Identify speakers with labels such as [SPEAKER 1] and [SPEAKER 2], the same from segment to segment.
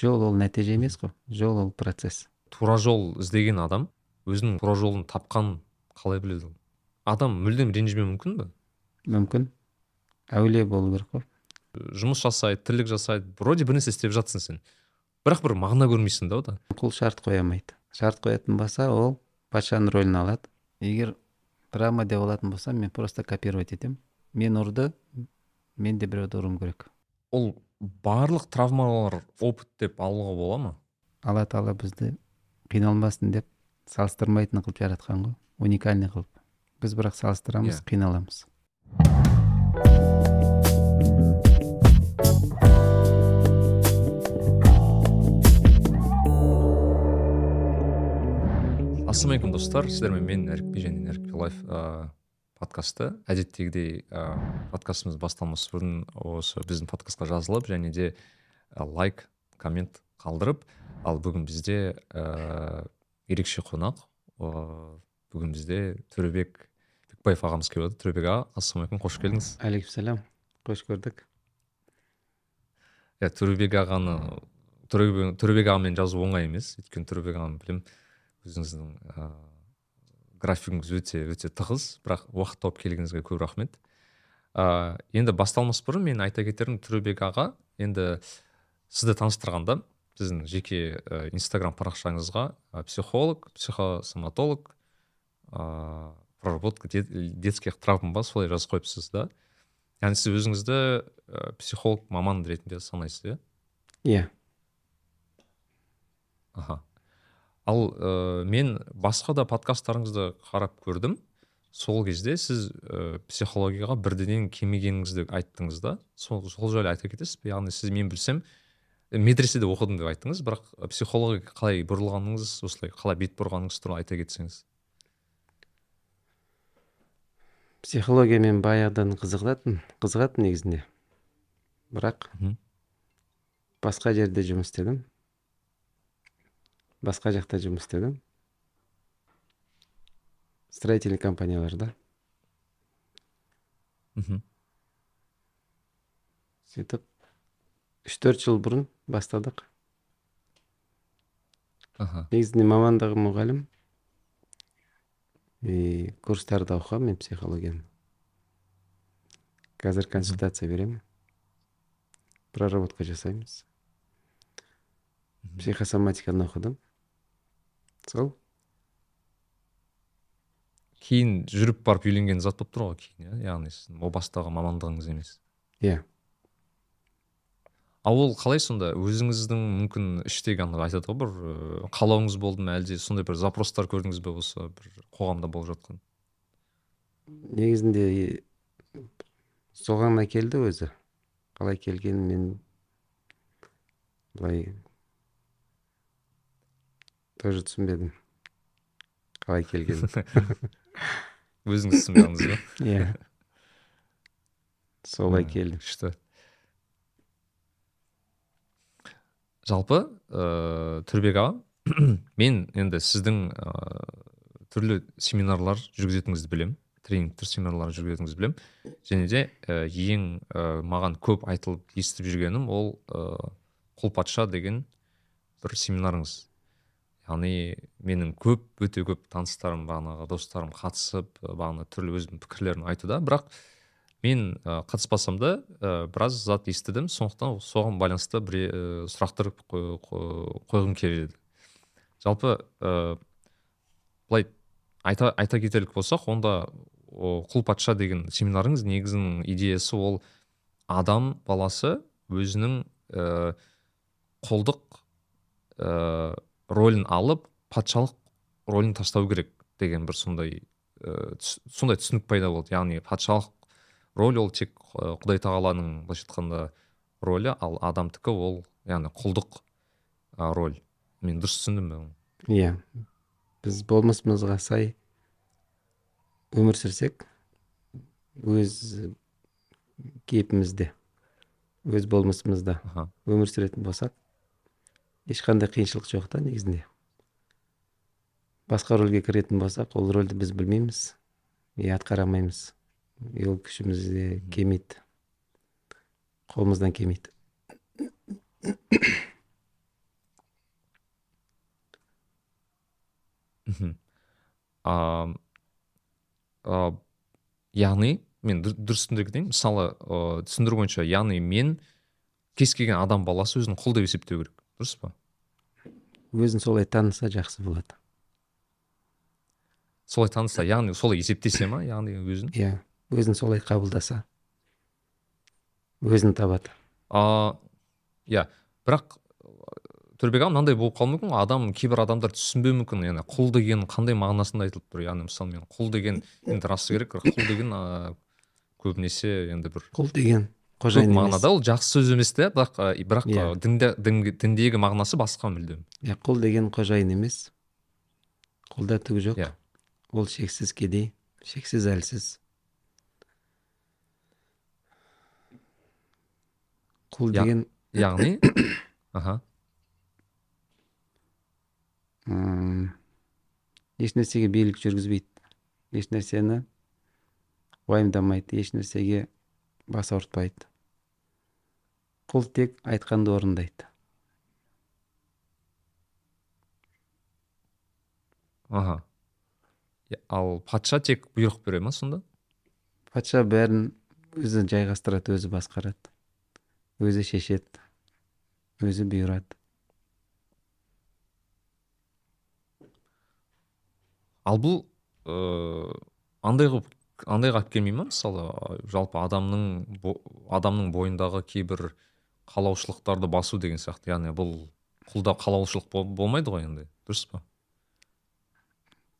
[SPEAKER 1] жол ол нәтиже емес қой. Жол ол процесс.
[SPEAKER 2] Тура жол іздеген адам өзінің тура жолын тапқанын қалай біледі ол? Адам мүлдем ренжімеуі мүмкін бе?
[SPEAKER 1] Мүмкін. Әулие болу керек қой.
[SPEAKER 2] Жұмыс жасайды тірлік жасайды вроде бір нәрсе істеп жатсың сен. Бірақ бір мағына көрмейсің да ода.
[SPEAKER 1] Құл шарт қоя алмайды шарт қоятын болса ол патшаның рөлін алады. Егер драма деп алатын болсам мен просто копировать етемін. Мен ұрды мен де біреуді ұруым керек.
[SPEAKER 2] Ол барлық травмалар опыт деп алуға бола ма?
[SPEAKER 1] Алла тағала бізді қиналмасын деп салыстырмайтын қылып жаратқан ғой. Уникальный қылып. Біз бірақ салыстырамыз
[SPEAKER 2] Иә.
[SPEAKER 1] қиналамыз.
[SPEAKER 2] Ассалаумағалейкум достар. Сіздермен мен әрікби және әрікби лайф ыыы подкасты. Әдеттегідей ыыы подкастымыз басталмас бұрын осы біздің подкастқа жазылып және де лайк коммент қалдырып ал бүгін бізде ыыы ерекше қонақ ыыы бүгін бізде төребек бекбаев ағамыз келіп отыр. Төребек аға ассалаумағалейкум қош келдіңіз.
[SPEAKER 1] Әлейкум сәлем қош көрдік.
[SPEAKER 2] Иә төребек ағаны төребек төребек ағамен жазу оңай емес. Өйткені төребек ағаны білемін өзіңіздің ыыы графигіңіз өте өте тығыз. Бірақ уақыт тауып келгеніңізге көп рахмет. Ыыы енді басталмас бұрын мен айта кетерім төребек аға енді сізді таныстырғанда сіздің жеке ә, инстаграм парақшаңызға ә, психолог психосоматолог ыыы проработка де- детских травм ба солай жазып қойыпсыз да. Яғни сіз өзіңізді ә, психолог маман ретінде санайсыз иә?
[SPEAKER 1] Иә.
[SPEAKER 2] Аха. Ал ә, мен басқа да подкасттарыңызды қарап көрдім. Сол кезде сіз ә, психологияға бірден келмегеніңізді айттыңыз да. Сол, сол жайлы айта кетесіз бе? Яғни сіз мен білсем э, медреседе оқыдым деп айттыңыз. Бірақ психологияға қалай бұрылғаныңыз осылай қалай бет бұрғаныңыз туралы айта кетсеңіз.
[SPEAKER 1] Психологиямен баяғыдан қызығатын қызығатын негізінде. Бірақ басқа жерде жұмыс істедім. Басқа жақта жұмыс істедім. Строительный компанияларда
[SPEAKER 2] мхм.
[SPEAKER 1] Сөйтіп үш төрт жыл бұрын бастадық.
[SPEAKER 2] Аха.
[SPEAKER 1] Негізінде мамандығым мұғалім. И курстарда оқығанмын мен психологияны. Қазір консультация беремін. Проработка жасаймыз. Психосоматиканы оқыдым. Сол.
[SPEAKER 2] Кейін жүріп барып үйленген зат болып тұр ғой кейін иә? Яғни сіздің о бастағы мамандығыңыз емес.
[SPEAKER 1] Иә.
[SPEAKER 2] Ал ол қалай сонда? Өзіңіздің мүмкін іштегі ана айтады ғой бір қалауыңыз болды ма әлде сондай бір запростар көрдіңіз бе осы бір қоғамда болып жатқан?
[SPEAKER 1] Негізінде соған әкелді өзі. Қалай келгенін мен былай тоже түсінбедім. Қалай келгенін.
[SPEAKER 2] Өзіңіз түсінбедіңіз ба?
[SPEAKER 1] Иә. Солай
[SPEAKER 2] Мм,
[SPEAKER 1] келді.
[SPEAKER 2] күшті. Жалпы ыыы түрбек аға мен енді сіздің ыыы түрлі семинарлар жүргізетініңізді білемін. Тренингтер семинарлар жүргізетініңізді білемін. Және де і, ең маған көп айтылып естіп жүргенім ол ыыы құл патша деген бір семинарыңыз. Яғни менің көп өте көп таныстарым бағанағы достарым қатысып бағана түрлі өзінің пікірлерін айтуда бірақ мен ы, қатыспасам да ы, біраз зат естідім. Сондықтан соған байланысты бір ы, сұрақтар қой- қой- қойғым келеді. Жалпы ы, былай айта, айта кетерлік болсақ онда о, құл патша деген семинарыңыз негізінің идеясы ол адам баласы өзінің ә, құлдық ә, рөлін алып патшалық рөлін тастау керек деген бір сондай ә, сондай түсінік пайда болды. Яғни патшалық роль ол тек ы, құдай тағаланың былайша айтқанда рөлі ал адамдікі ол яғни құлдық роль. Мен дұрыс түсіндім бе оны?
[SPEAKER 1] иә. Біз болмысымызға сай өмір сүрсек өз кейпімізде өз болмысымызда өмір сүретін болсақ ешқандай қиыншылық жоқ та негізінде. Басқа рөлге кіретін болсақ ол рөлді біз білмейміз и атқара алмаймыз и ол күшімізде келмейді қолымыздан келмейді
[SPEAKER 2] яғни мен дұрыс түсіндіргідей мысалы ыыы түсіндіру бойынша яғни мен кез келген адам баласы өзін құл деп есептеу керек дұрыс па?
[SPEAKER 1] Өзін солай таныса жақсы болады.
[SPEAKER 2] Солай таныса яғни солай есептесе ма яғни өзін?
[SPEAKER 1] Иә өзін солай қабылдаса. Өзін табады.
[SPEAKER 2] А иә бірақ төрбек аға мынандай болып қалуы мүмкін адам кейбір адамдар түсінбеуі мүмкін яғни құл деген қандай мағынасында айтылып тұр яғни мысалы мен құл деген енді расы керек құл деген ыыы көбінесе енді бір
[SPEAKER 1] құл деген. Қожайын
[SPEAKER 2] мағынада ол жақсы сөз емес те бірақ бірақ ы,
[SPEAKER 1] Иә.
[SPEAKER 2] дінде, дін- діндегі мағынасы басқа мүлдем.
[SPEAKER 1] Иә құл деген қожайын емес. Құлда түк жоқ.
[SPEAKER 2] Иә.
[SPEAKER 1] ол шексіз кедей шексіз әлсіз. Құл
[SPEAKER 2] Я-
[SPEAKER 1] деген
[SPEAKER 2] яғни? Аха.
[SPEAKER 1] Ешнәрсеге билік жүргізбейді ешнәрсені уайымдамайды ешнәрсеге бас ауыртпайды құл тек айтқанды орындайды.
[SPEAKER 2] Аха. Ал патша тек бұйрық бере ма сонда?
[SPEAKER 1] Патша бәрін өзі жайғастырады өзі басқарады өзі шешеді өзі бұйырады.
[SPEAKER 2] Ал бұл ыыы андай қылып андайға алып келмей ма мысалы жалпы адамның адамның бойындағы кейбір қалаушылықтарды басу деген сияқты. Яғни бұл құлда қалаушылық бол- болмайды ғой енді дұрыс па?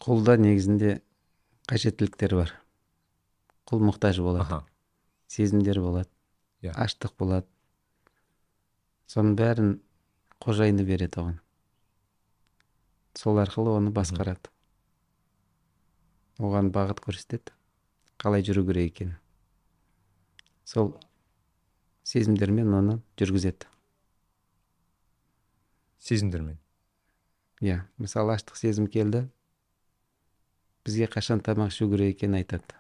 [SPEAKER 1] Құлда негізінде қажеттіліктер бар. Құл мұқтаж болады
[SPEAKER 2] аха.
[SPEAKER 1] сезімдер болады
[SPEAKER 2] Иә.
[SPEAKER 1] аштық болады. Соның бәрін қожайыны береді оған. Сол арқылы оны басқарады. Оған бағыт көрсетеді. Қалай жүру керек екенін. Сол сезімдермен оны жүргізеді.
[SPEAKER 2] Сезімдермен?
[SPEAKER 1] Иә мысалы аштық сезім келді бізге қашан тамақ ішу керек екенін айтады.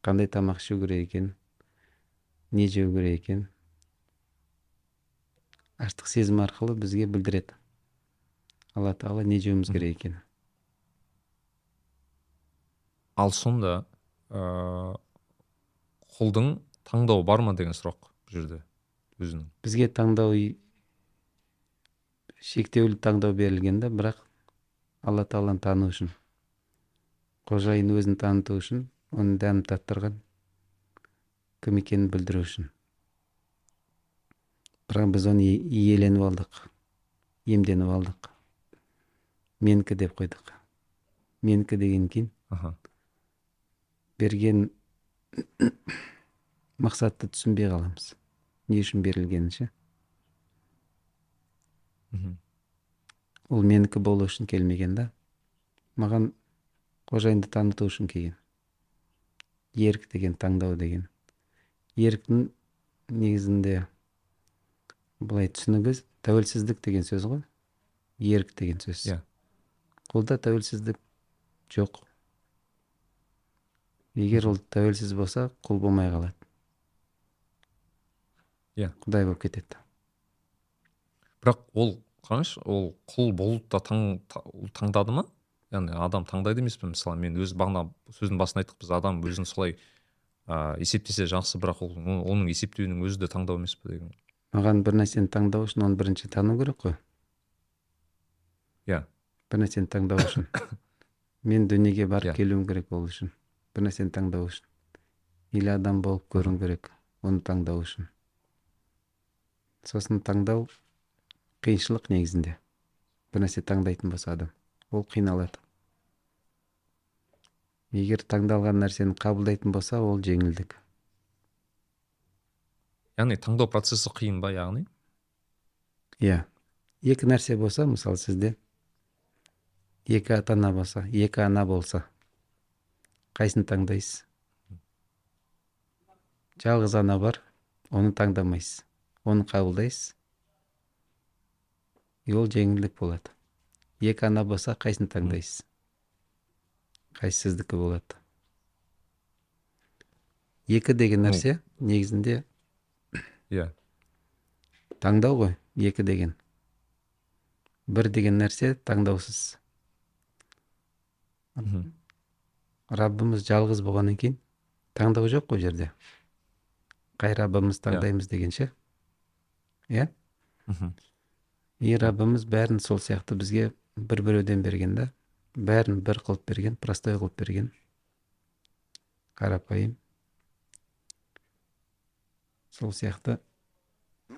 [SPEAKER 1] Қандай тамақ ішу керек екенін не жеу керек екенін. Аштық сезім арқылы бізге білдіреді. Алла тағала не жеуіміз керек екенін.
[SPEAKER 2] Ал сонда ыыы құлдың таңдауы бар ма деген сұрақ. Жерде өзінің.
[SPEAKER 1] Бізге таңдау шектеулі таңдау берілген да бірақ алла тағаланы тану үшін қожайын өзін таныту үшін оның дәмін таттырған кім екенін білдіру үшін. Бірақ біз оны иеленіп алдық иемденіп алдық. Менікі деп қойдық. Менікі деген кейін
[SPEAKER 2] аха.
[SPEAKER 1] берген мақсатты түсінбей қаламыз. Не үшін берілгенін ше? Ол менікі болу үшін келмеген да. Маған қожайынды таныту үшін келген. Ерік деген таңдау деген. Еріктің негізінде былай түсінігі тәуелсіздік деген сөз ғой. Ерік деген сөз.
[SPEAKER 2] Иә.
[SPEAKER 1] қолда тәуелсіздік жоқ. Егер ол тәуелсіз болса құл болмай қалады.
[SPEAKER 2] Иә.
[SPEAKER 1] құдай болып кетеді.
[SPEAKER 2] Бірақ ол қараңызшы ол құл болуды да таң, таңдады ма? Яғни адам таңдайды емес пе мысалы мен өз бағана сөздің басында айттық біз адам өзін солай ыыы есептесе жақсы бірақ ол оның есептеуінің өзі де таңдау емес пе деген.
[SPEAKER 1] Маған бір нәрсені таңдау үшін оны бірінші тану керек қой.
[SPEAKER 2] Иә.
[SPEAKER 1] Бір нәрсені таңдау үшін. Мен дүниеге барып
[SPEAKER 2] Иә.
[SPEAKER 1] келуім керек ол үшін. Бір нәрсені таңдау үшін. Или адам болып көруім керек оны таңдау үшін. Сосын таңдау қиыншылық негізінде. Бір нәрсе таңдайтын болса адам ол қиналады. Егер таңдалған нәрсені қабылдайтын болса ол жеңілдік.
[SPEAKER 2] Яғни таңдау процесі қиын ба яғни?
[SPEAKER 1] Иә. Екі нәрсе болса мысалы сізде екі ата ана болса екі ана болса қайсысын таңдайсыз? Жалғыз ана бар оны таңдамайсыз. Оны қабылдайсыз. И ол жеңілдік болады. Екі ана болса қайсысын таңдайсыз? Қайсы сіздікі болады? Екі деген нәрсе негізінде
[SPEAKER 2] иә.
[SPEAKER 1] таңдау ғой екі деген. Бір деген нәрсе таңдаусыз. Раббымыз жалғыз болғаннан кейін таңдау жоқ қой жерде. Қай раббымыз таңдаймыз деген ше иә?
[SPEAKER 2] Мхм.
[SPEAKER 1] И раббымыз бәрін сол сияқты бізге бір біреуден берген да бәрін бір қылып берген простой қылып берген қарапайым сол сияқты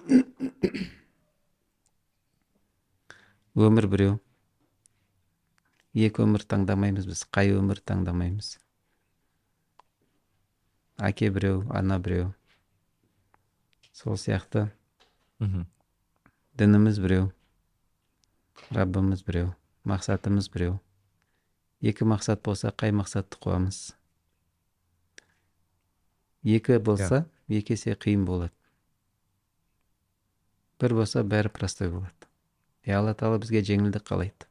[SPEAKER 1] өмір біреу. Екі өмір таңдамаймыз біз қай өмір таңдамаймыз? Әке біреу ана біреу. Сол сияқты дініміз біреу раббымыз біреу мақсатымыз біреу екі мақсат болса қай мақсатты қуамыз? Екі болса екі есе қиын болады. Бір болса бәрі простой болады. И алла тағала бізге жеңілдік қалайды.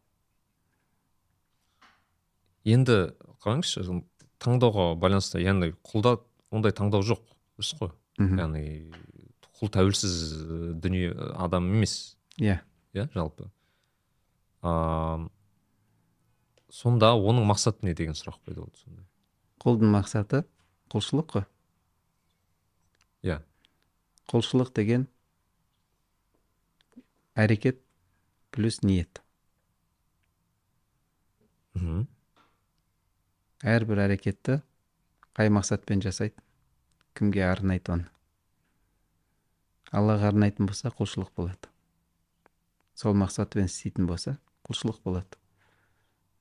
[SPEAKER 2] Енді қараңызшы таңдауға байланысты яғни құлда ондай таңдау жоқ дұрыс қой. Яғни құл тәуелсіз і, дүние адам емес.
[SPEAKER 1] Иә.
[SPEAKER 2] Иә жалпы. А, сонда оның мақсаты не деген сұрақ пайда болды сонда?
[SPEAKER 1] Құлдың мақсаты құлшылық қой.
[SPEAKER 2] Иә.
[SPEAKER 1] Құлшылық деген әрекет плюс ниет.
[SPEAKER 2] Мхм.
[SPEAKER 1] Әрбір әрекетті қай мақсатпен жасайды? Кімге арнайды оны? Аллаға арнайтын болса құлшылық болады. Сол мақсатпен істейтін болса құлшылық болады.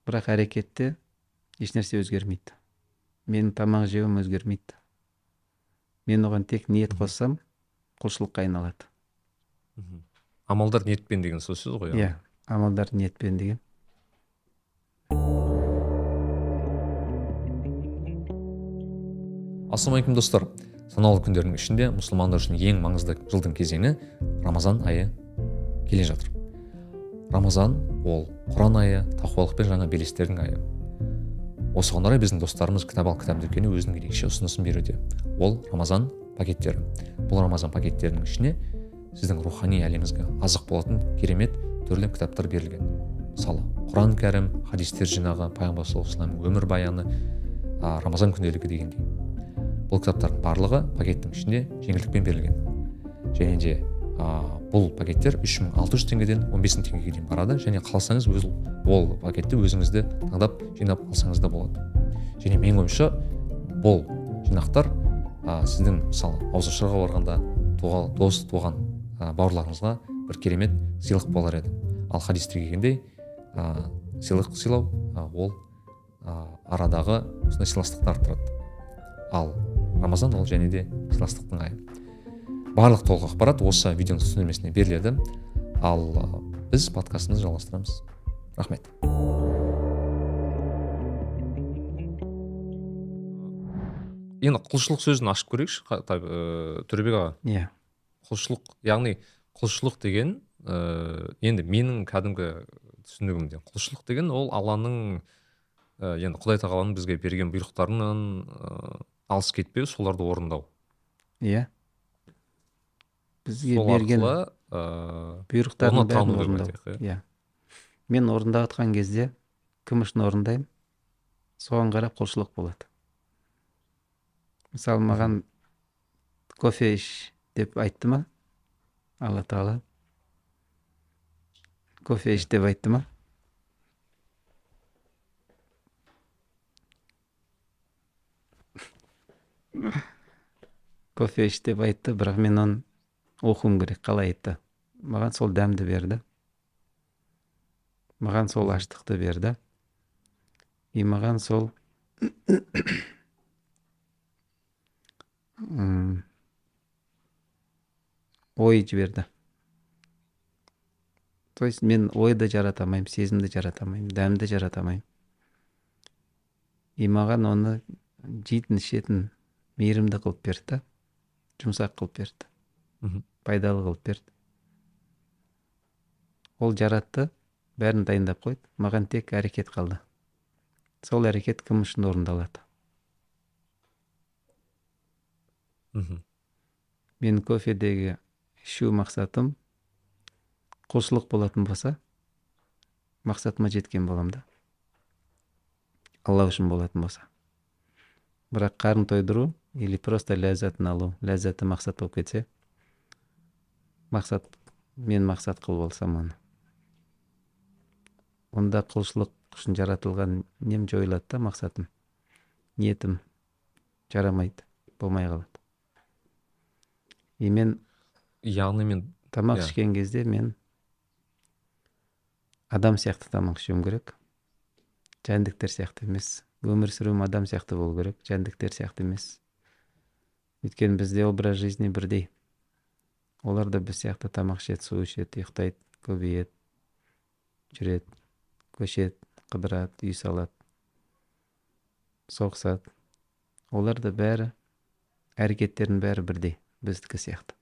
[SPEAKER 1] Бірақ әрекетте ешнәрсе өзгермейді. Менің тамақ жеуім өзгермейді. Мен оған тек ниет қоссам құлшылыққа айналады.
[SPEAKER 2] Амалдар ниетпен деген сол сөз ғой
[SPEAKER 1] иә амалдар ниетпен деген.
[SPEAKER 2] Ассалаумағалейкум достар. Санаулы күндердің ішінде мұсылмандар үшін ең маңызды жылдың кезеңі рамазан айы келе жатыр. Рамазан ол құран айы тақуалық пен жаңа белестердің айы. Осыған орай біздің достарымыз кітап ал кітап дүкені өзінің ерекше ұсынысын беруде. Ол рамазан пакеттері. Бұл рамазан пакеттерінің ішіне сіздің рухани әлеміңізге азық болатын керемет түрлі кітаптар берілген. Мысалы құран кәрім хадистер жинағы пайғамбар саллаллаху вассалам өмірбаяны рамазан күнделігі дегендей. Бұл кітаптардың барлығы пакеттің ішінде жеңілдікпен берілген. Және де а, бұл пакеттер 3600 теңгеден 15000 теңгеге дейін барады. Және қаласаңыз өз ол пакетті өзіңізді таңдап жинап алсаңыз да болады. Және менің ойымша бұл жинақтар а, сіздің мысалы ауызашарға барғанда туға, дос туған а, бауырларыңызға бір керемет сыйлық болар еді. Ал хадисте келгендей а, сыйлық сыйлау а, ол а, арадағы осындай сыйластықты арттырады. Ал рамазан ол және де сыйластықтың айы. Барлық толық ақпарат осы видеоның түсіндірмесіне беріледі. Ал біз подкастымызды жалғастырамыз. Рахмет. Енді құлшылық сөзін ашып көрейікші ә, төребек аға.
[SPEAKER 1] Иә.
[SPEAKER 2] Құлшылық яғни құлшылық деген ә, енді менің кәдімгі түсінігімде құлшылық деген ол алланың ә, енді құдай тағаланың бізге берген бұйрықтарынан ә, алыс кетпеу соларды орындау.
[SPEAKER 1] Иә. Бізге берген
[SPEAKER 2] ә,
[SPEAKER 1] бұйрықтардың бәрін орындау.
[SPEAKER 2] айтайық,
[SPEAKER 1] иә. Мен орындап жатқан кезде кім үшін орындаймын? Соған қарап құлшылық болады. Мысалы маған кофе іш деп айтты ма? Алла тағала. Кофе іш деп айтты ма? Кофе іш деп айтты бірақ мен оны оқуым керек қалай айтты? Маған сол дәмді берді. Маған сол аштықты берді. И маған сол ой жіберді. То есть мен ойды жарата алмаймын сезімді жарата алмаймын дәмді жарата алмаймын. И маған оны жейтін ішетін мейірімді қылып берді да жұмсақ қылып берді
[SPEAKER 2] Мгм.
[SPEAKER 1] пайдалы қылып берді. Ол жаратты бәрін дайындап қойды маған тек әрекет қалды. Сол әрекет кім үшін орындалады?
[SPEAKER 2] Мхм.
[SPEAKER 1] мен кофедегі ішу мақсатым құлшылық болатын болса мақсатыма жеткен боламын да. Алла үчүн болатын болса. Бирок карын тойдуруу или просто ляззатын алуу ляззаты максат болуп кетсе максат мен максат кылып алсам аны онда кулчулук үчүн жаратылган эмнем жоюлат да максатым ниетим жарамайт болмой калат и мен
[SPEAKER 2] яғни мен
[SPEAKER 1] тамак
[SPEAKER 2] Иә.
[SPEAKER 1] ішкен кезде мен адам сияқты тамақ ішуім керек. Жәндіктер сияқты емес. Өмір сүруім адам сияқты болу керек. Жәндіктер сияқты емес. Өйткені бізде образ жизни бірдей. Олар да біз сияқты тамақ ішеді су ішеді ұйықтайды көбейеді жүреді көшеді қыдырады үй салады соғысады. Олар да бәрі әрекеттерінің бәрі бірдей біздікі сияқты.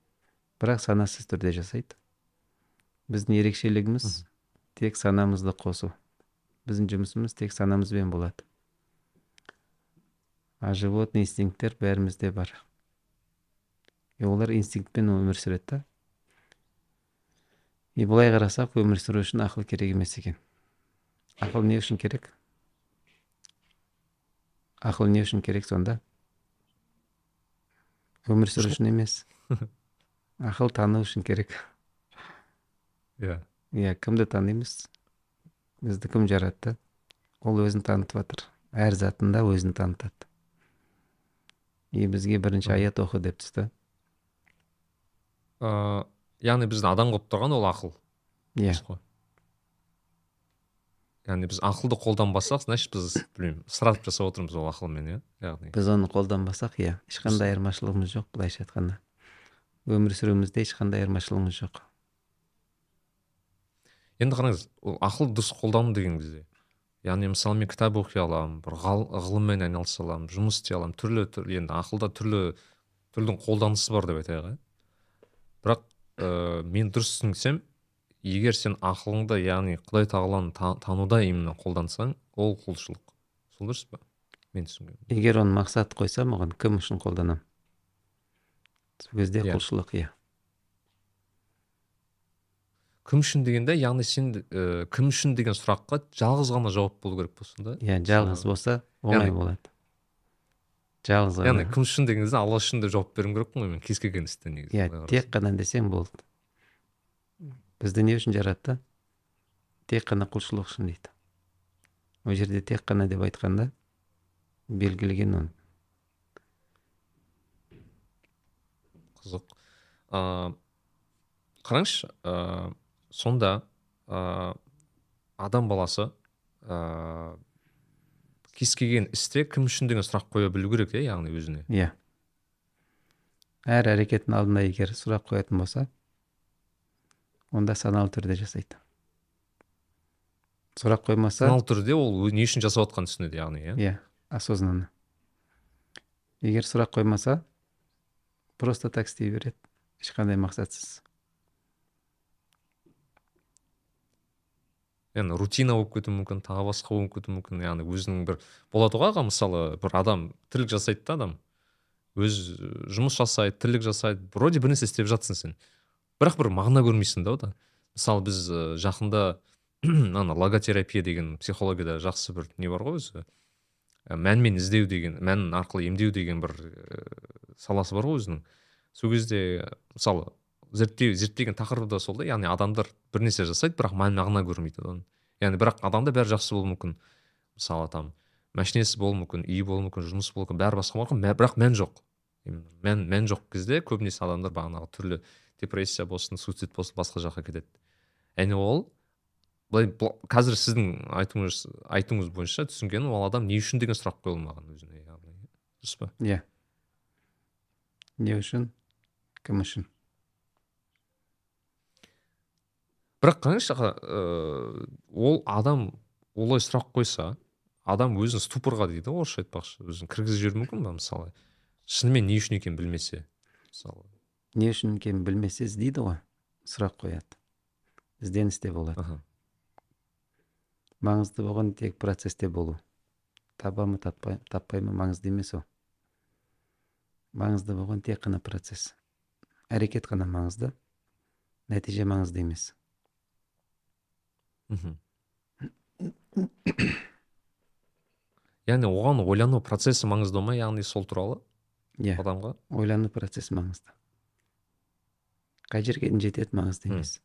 [SPEAKER 1] Бірақ санасыз түрде жасайды. Біздің ерекшелігіміз тек санамызды қосу. Біздің жұмысымыз тек санамызбен болады. А животный инстинкттер бәрімізде бар. И олар инстинктпен өмір сүреді да и былай қарасақ өмір сүру үшін ақыл керек емес екен ақыл не үшін керек ақыл не үшін керек сонда өмір сүру үшін емес ақыл тану үшін керек
[SPEAKER 2] иә
[SPEAKER 1] иә кімді танимыз бізді кім жаратты ол өзін танытып жатыр әр затында өзін танытады и бізге бірінші аят оқы деп түсті
[SPEAKER 2] ә, яғни бізді адам қылып тұрған ол ақыл.
[SPEAKER 1] Иә.
[SPEAKER 2] Қой. Яғни біз ақылды қолданбасақ значит біз білмеймін ысырап жасап отырмыз ол ақылмен иә? Яғни.
[SPEAKER 1] Біз оны қолданбасақ иә. Ешқандай айырмашылығымыз жоқ былайша айтқанда. Өмір сүруімізде ешқандай айырмашылығымыз жоқ.
[SPEAKER 2] Енді қараңыз ол ақыл дұрыс қолдану деген кезде яғни мысалы мен кітап оқи аламын бір ғылыммен айналыса аламын жұмыс істей аламын түрлі түрлі енді ақылда түрлі түрлі қолданысы бар деп айтайық иә? Ә, мен дұрыс түсінсем егер сен ақылыңды яғни құдай тағаланы та- тануда именно қолдансаң ол құлшылық. Сол дұрыс па? Мен түсінгенім
[SPEAKER 1] егер оны мақсат қойсам оған кім үшін қолданамын сол кезде
[SPEAKER 2] Иә.
[SPEAKER 1] құлшылық иә.
[SPEAKER 2] Кім үшін дегенде яғни сен ә, кім үшін деген сұраққа жалғыз ғана жауап болу керек болсын да.
[SPEAKER 1] Иә жалғыз болса оңай болады. Жалғыз
[SPEAKER 2] яғни
[SPEAKER 1] ғана
[SPEAKER 2] кім үшін деген кезде алла үшін деп жауап беруім керекпін ғой мен. Кез келген істе негізі
[SPEAKER 1] иә тек қана десең болды. Бізді не үшін жаратты? Тек қана құлшылық үшін дейді. Ол жерде тек қана деп айтқанда белгілеген оны
[SPEAKER 2] қызық. Ә, қараңызшы ә, сонда ә, адам баласы ә, кез келген істе кім үшін деген сұрақ қоя білу керек иә яғни өзіне.
[SPEAKER 1] Иә. Әр әрекеттің алдында егер сұрақ қоятын болса онда саналы түрде жасайды. Сұрақ қоймаса
[SPEAKER 2] саналы түрде ол не үшін жасап жатқанын түсінеді яғни иә?
[SPEAKER 1] Иә осознанно. Егер сұрақ қоймаса просто так істей береді. Ешқандай мақсатсыз.
[SPEAKER 2] Яғни рутина болып кетуі мүмкін тағы басқа болып кетуі мүмкін. Яғни өзінің бір болады ғой аға мысалы бір адам тірлік жасайды да адам. Өз жұмыс жасайды тірлік жасайды вроде бір нәрсе істеп жатсың сен. Бірақ бір мағына көрмейсің да ода. Мысалы біз жақында ана логотерапия деген психологияда жақсы бір не бар ғой өзі? Ә, мәнмен іздеу деген мән арқылы емдеу деген бір саласы бар ғой өзінің. Сол кезде мысалы зерттеу зерттеген тақырыбы да сол да яғни адамдар бір нәрсе жасайды бірақ мән мағына көрмейді одан. Яғни бірақ адамда бәрі жақсы болуы мүмкін. Мысалы там машинесі болуы мүмкін үйі болуы мүмкін жұмысы болуы мүмкін бәрі басқа мүмкін бірақ мән жоқ. Мән мән жоқ кезде көбінесе адамдар бағанағы түрлі депрессия болсын суицид болсын басқа жаққа кетеді. Және ол былай қазір сіздің айтуыңыз айтуыңыз бойынша түсінгенім ол адам не үшін деген сұрақ қойылмаған өзіне яғни. Дұрыс па?
[SPEAKER 1] Иә. Не үшін? Кім үшін?
[SPEAKER 2] Бірақ қараңызшы ыыы, ол адам олай сұрақ қойса адам өзін ступорға дейді ғой орысша айтпақшы. Өзін кіргізіп жіберуі мүмкін ба мысалы? Шынымен не үшін екенін білмесе мысалы?
[SPEAKER 1] Не үшін екенін білмесе іздейді ғой сұрақ қояды. Ізденісте болады.
[SPEAKER 2] Аха.
[SPEAKER 1] Маңызды болған тек процесте болу. Таба ма таппай, таппай ма маңызды емес ол. Маңызды болған тек қана процесс. Әрекет қана маңызды нәтиже маңызды емес.
[SPEAKER 2] Мхм. Яғни оған ойлану процесі маңызды ма яғни сол туралы
[SPEAKER 1] иә.
[SPEAKER 2] адамға?
[SPEAKER 1] Ойлану процесі маңызды. Қай жерге жетеді маңызды емес.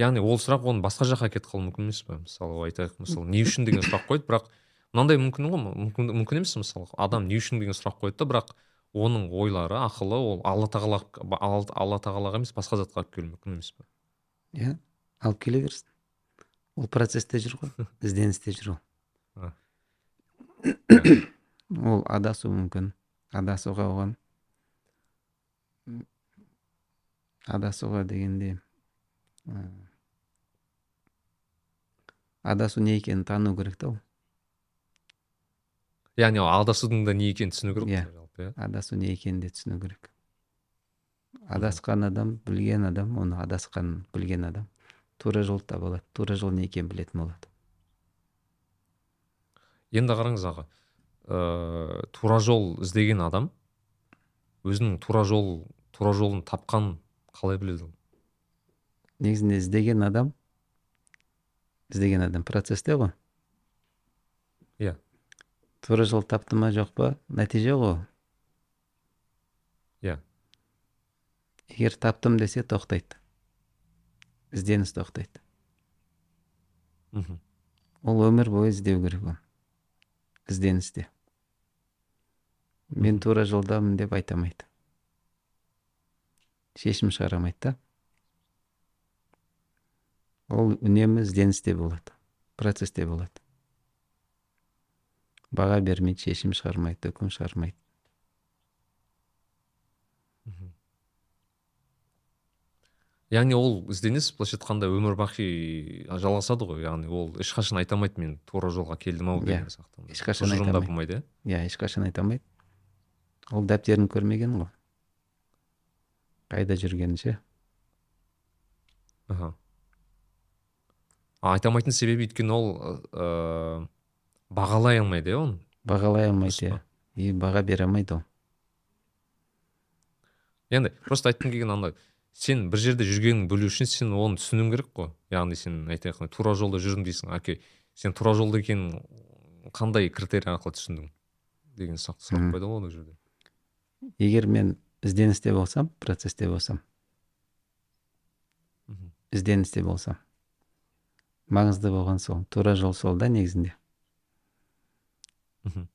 [SPEAKER 2] Яғни ол сұрақ оның басқа жаққа кетіп қалуы мүмкін емес па мысалы айтайық мысалы не үшін деген сұрақ қойды бірақ мынандай мүмкін ғой мүмкін, мүмкін емес мысалы? Адам не үшін деген сұрақ қойды да бірақ оның ойлары ақылы ол алла тағала алла, алла тағалаға емес басқа затқа алып келуі мүмкін емес па
[SPEAKER 1] иә алып келе берсін. Ол процессте жүр ғой ізденісте жүр ол. Ол адасуы мүмкін адасуға оған адасуға дегенде адасу не екенін тану керек та ол.
[SPEAKER 2] Яғни ол адасудың да не екенін түсіну керек
[SPEAKER 1] Иә.
[SPEAKER 2] иә.
[SPEAKER 1] Адасу не екенін де түсіну керек. Адасқан адам білген адам оны адасқанын білген адам. Тура жолды таба алады тура жол не екенін білетін болады.
[SPEAKER 2] Енді қараңыз аға ыыы тура жол іздеген адам өзінің тура жол тура жолын тапқанын қалай біледі ол?
[SPEAKER 1] Негізінде іздеген адам іздеген адам процесте ғой?
[SPEAKER 2] Иә.
[SPEAKER 1] тура жол тапты ма жоқ па? Нәтиже ғой ол.
[SPEAKER 2] Иә.
[SPEAKER 1] Егер таптым десе тоқтайды. Ізденіс тоқтайды.
[SPEAKER 2] Мхм.
[SPEAKER 1] Ол өмір бойы іздеу керек оны. Ізденісте. Мен тура жолдамын деп айта алмайды. Шешім шығара алмайды да. Ол үнемі ізденісте болады процесте болады. Баға бермейді шешім шығармайды үкім шығармайды
[SPEAKER 2] мхм. Яғни ол ізденіс былайша айтқанда өмір бақи жалғасады ғой. Яғни ол ешқашан айта алмайды мен тура жолға келдім ау
[SPEAKER 1] Иә,
[SPEAKER 2] деген сияқты
[SPEAKER 1] ешқашан айта
[SPEAKER 2] тұжырымдап
[SPEAKER 1] алмайды.
[SPEAKER 2] болмайды иә?
[SPEAKER 1] Иә ешқашан айта алмайды. Ол дәптерін көрмеген ғой. Қайда жүргенін ше
[SPEAKER 2] аха айта алмайтын себебі өйткені ол ыыы бағалай алмайды иә оны?
[SPEAKER 1] Бағалай алмайды иә. И баға бере алмайды ол.
[SPEAKER 2] Енді просто айтқым келген андай. Сен бір жерде жүргеніңді білу үшін сен оны түсінуің керек қой. Яғни сен айтайық тура жолда жүрдім дейсің окей. Сен тура жолда екенін қандай критерий арқылы түсіндің деген сұрақ пайда болады ол жерде.
[SPEAKER 1] Егер мен ізденісте болсам процесте болсам.
[SPEAKER 2] Мгм.
[SPEAKER 1] ізденісте болсам. Маңызды болған сол тура жол сол да негізінде.
[SPEAKER 2] Мхм.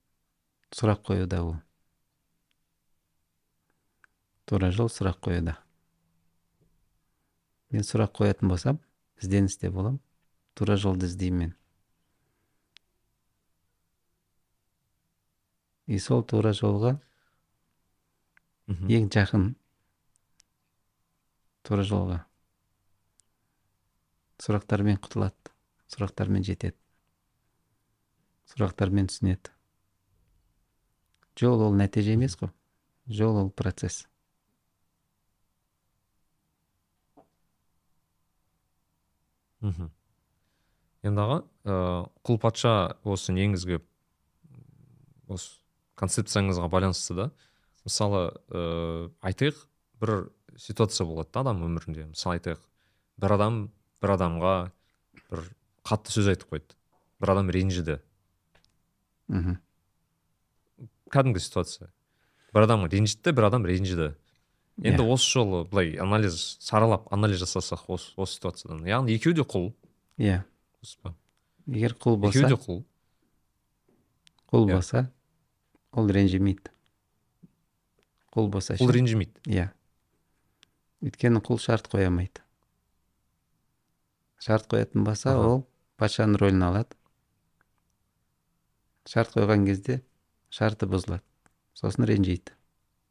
[SPEAKER 1] сұрақ қоюда ол. Тура жол сұрақ қоюда. Мен сұрақ қоятын болсам ізденісте болам тура жолды іздеймін мен. И сол тура жолға ең жақын тура жолға. Сұрақтармен құтылады сұрақтармен жетеді сұрақтармен түсінеді. Жол ол нәтиже емес қой жол ол процесс.
[SPEAKER 2] Мхм. Енді аға ыыы құл патша осы неңізге осы концепцияңызға байланысты да мысалы ыыы айтайық бір ситуация болады да адам өмірінде. Мысалы айтайық бір адам бір адамға бір қатты сөз айтып қойды. Бір адам ренжіді.
[SPEAKER 1] Мхм.
[SPEAKER 2] Кәдімгі ситуация. Бір адам ренжітті бір адам ренжіді. Енді
[SPEAKER 1] Иә.
[SPEAKER 2] осы жолы былай анализ саралап анализ жасасақ осы, осы ситуациядан. Яғни екеуі де құл.
[SPEAKER 1] Иә.
[SPEAKER 2] Дұрыс па?
[SPEAKER 1] Егер құл болса
[SPEAKER 2] екеуі де құл.
[SPEAKER 1] Құл
[SPEAKER 2] Иә.
[SPEAKER 1] болса ол ренжімейді. Құл болса ше
[SPEAKER 2] ренжімейді.
[SPEAKER 1] Иә. Өйткені құл шарт қоя алмайды шарт қоятын болса
[SPEAKER 2] Аха.
[SPEAKER 1] ол патшаның рөлін алады. Шарт қойған кезде шарты бұзылады. Сосын ренжиді.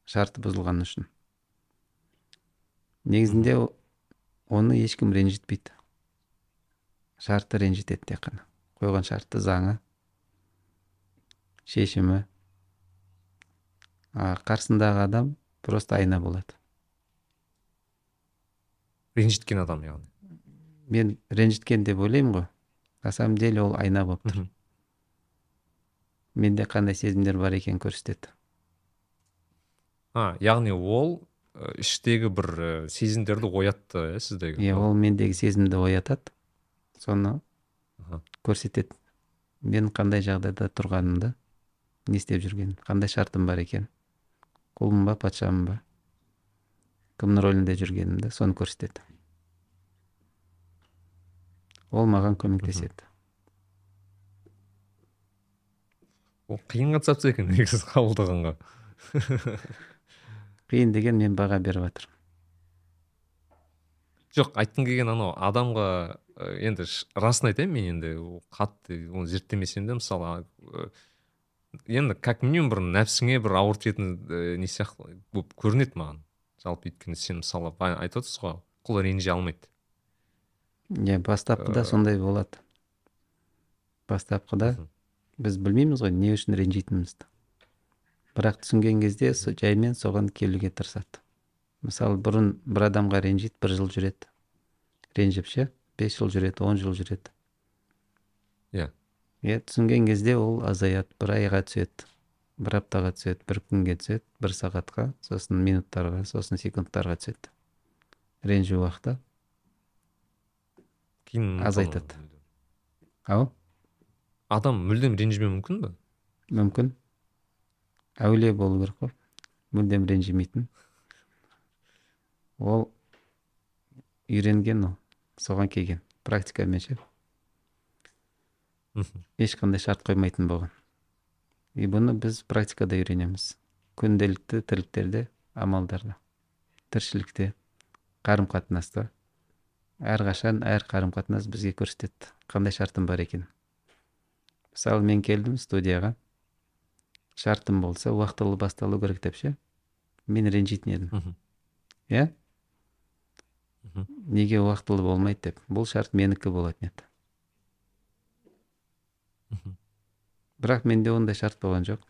[SPEAKER 1] Шарты бұзылғаны үшін. Негізінде оны ешкім ренжітпейді. Шарты ренжітеді тек қана. Қойған шарты заңы шешімі а қарсындағы адам просто айна болады.
[SPEAKER 2] Ренжіткен адам яғни.
[SPEAKER 1] Мен ренжіткен деп ойлаймын ғой. На самом деле ол айна болып тұр. Менде қандай сезімдер бар екенін көрсетеді.
[SPEAKER 2] А яғни ол іштегі бір сезімдерді оятты иә сіздегі?
[SPEAKER 1] Иә ол мендегі сезімді оятады. Соны көрсетеді. Мен қандай жағдайда тұрғанымды не істеп жүргенім қандай шартым бар екен? Құлмын ба патшамын ба? Кімнің рөлінде жүргенімді соны көрсетеді. Ол маған көмектеседі.
[SPEAKER 2] Ол қиын концепция екен негізі қабылдағанға.
[SPEAKER 1] қиын деген мен баға беріп жатырмын
[SPEAKER 2] жоқ айтқым келген анау адамға енді расын айтайын мен енді ол қатты оны зерттемесем де мысалы енді как минимум бір нәпсіңе бір ауыр тиетін ә, не сияқты болып көрінеді маған. Жалпы өйткені сен мысалы айтып отырсыз ғой құл ренжи алмайды.
[SPEAKER 1] Иә бастапқыда сондай болады. Бастапқыда біз білмейміз ғой не үшін ренжитінімізді. Бірақ түсінген кезде со- жаймен соған келуге тырысады. Мысалы бұрын бір адамға ренжиді бір жыл жүреді. Ренжіп ше? Бес жыл жүреді он жыл жүреді.
[SPEAKER 2] Иә.
[SPEAKER 1] Иә түсінген кезде ол азаяды бір айға түседі бір аптаға түседі бір күнге түседі бір сағатқа сосын минуттарға сосын секундтарға түседі. Ренжу уақыты
[SPEAKER 2] кейін
[SPEAKER 1] Азайтады. ау?
[SPEAKER 2] Адам мүлдем ренжімеуі мүмкін бе?
[SPEAKER 1] Мүмкін. Әулие болу керек қой. Мүлдем ренжімейтін. Ол үйренген ол соған келген. Практикамен ше? Ешқандай шарт қоймайтын болған. И бұны біз практикада үйренеміз. Күнделікті тірліктерде амалдарда. Тіршілікте қарым қатынаста әрқашан әр қарым қатынас бізге көрсетеді. Қандай шартым бар екен? Мысалы мен келдім студияға. Шартым болса уақытылы басталу керек деп ше? Мен ренжитін едім. Иә? Неге уақытылы болмайды деп? Бұл шарт менікі болатын еді. Бірақ менде ондай шарт болған жоқ.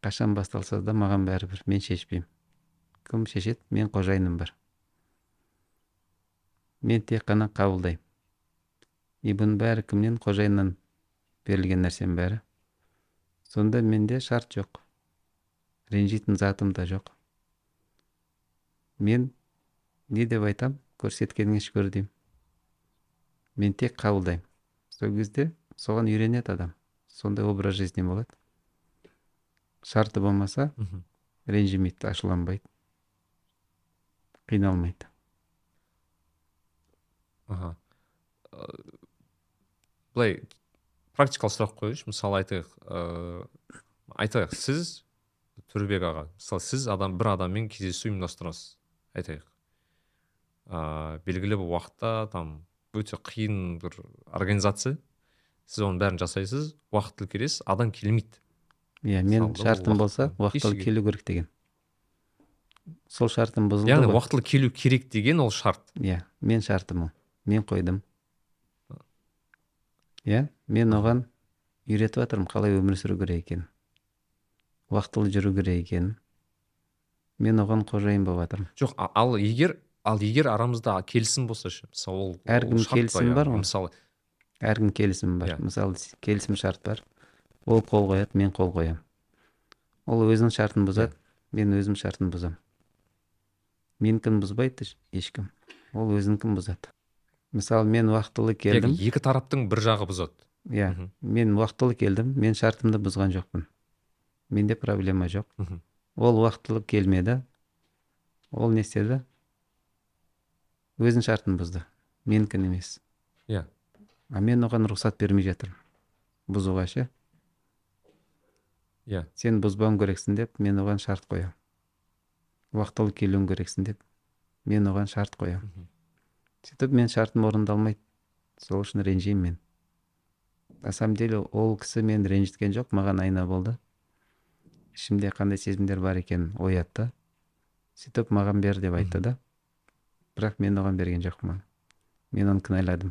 [SPEAKER 1] Қашан басталса да маған бәрібір мен шешпеймін. Кім шешеді? Мен қожайыным бар. Мен тек қана қабылдаймын. И бұның бәрі кімнен? Қожайыннан берілген нәрсенің бәрі. Сонда менде шарт жоқ. Ренжитін затым да жоқ. Мен не деп айтам? Көрсеткеніңе шүкір деймін. Мен тек қабылдаймын. Сол кезде соған үйренеді адам. Сондай образ жизни болады. Шарты болмаса ренжімейді ашуланбайды. Қиналмайды.
[SPEAKER 2] Аха. Ә, былай практикалық сұрақ қояйыншы мысалы айтайық ыыы айтайық сіз төребек аға мысалы сіз адам бір адаммен кездесу ұйымдастырасыз айтайық. Ыыы белгілі бір уақытта там өте қиын бір организация сіз оның бәрін жасайсыз уақытылы келесіз адам келмейді.
[SPEAKER 1] Иә мен шартым болса уақытылы келу керек деген. Сол шартым бұзылды
[SPEAKER 2] яғни уақытылы келу керек деген ол шарт.
[SPEAKER 1] Иә мен шартым ол. Мен қойдым. Иә? Мен оған үйретіп жатырмын қалай өмір сүру керек екенін. Уақытылы жүру керек екенін. Мен оған қожайын болып жатырмын
[SPEAKER 2] жоқ ал егер ал егер арамызда келісім болса ше мысалы ол
[SPEAKER 1] келісімі
[SPEAKER 2] яғни?
[SPEAKER 1] бар ғой.
[SPEAKER 2] мысалы
[SPEAKER 1] әркім келісім бар.
[SPEAKER 2] Иә.
[SPEAKER 1] мысалы келісім шарт бар. Ол қол қояды мен қол қоямын. Ол өзінің шартын бұзады мен өзім шартын бұзамын. Менікін бұзбайды еш- ешкім. Ол өзінікін бұзады. Мысалы мен уақытылы келдім.
[SPEAKER 2] яғни екі тараптың бір жағы бұзады.
[SPEAKER 1] Иә мен уақытылы келдім мен шартымды бұзған жоқпын. Менде проблема жоқ.
[SPEAKER 2] Мгм.
[SPEAKER 1] ол уақытылы келмеді. Ол не істеді? Өзінің шартын бұзды. Менікін емес.
[SPEAKER 2] Иә.
[SPEAKER 1] А мен оған рұқсат бермей жатырмын. Бұзуға ше?
[SPEAKER 2] Иә.
[SPEAKER 1] Сен бұзбауың керексің деп мен оған шарт қоямын. Уақытылы келуің керексің деп мен оған шарт қоямын. Сөйтіп мен шартым орындалмайды. Сол үшін ренжимін мен. На самом деле ол кісі мені ренжіткен жоқ маған айна болды. Ішімде қандай сезімдер бар екенін оятты. Сөйтіп маған бер деп айтты да. Бірақ мен оған берген жоқпын мен оны кінәладым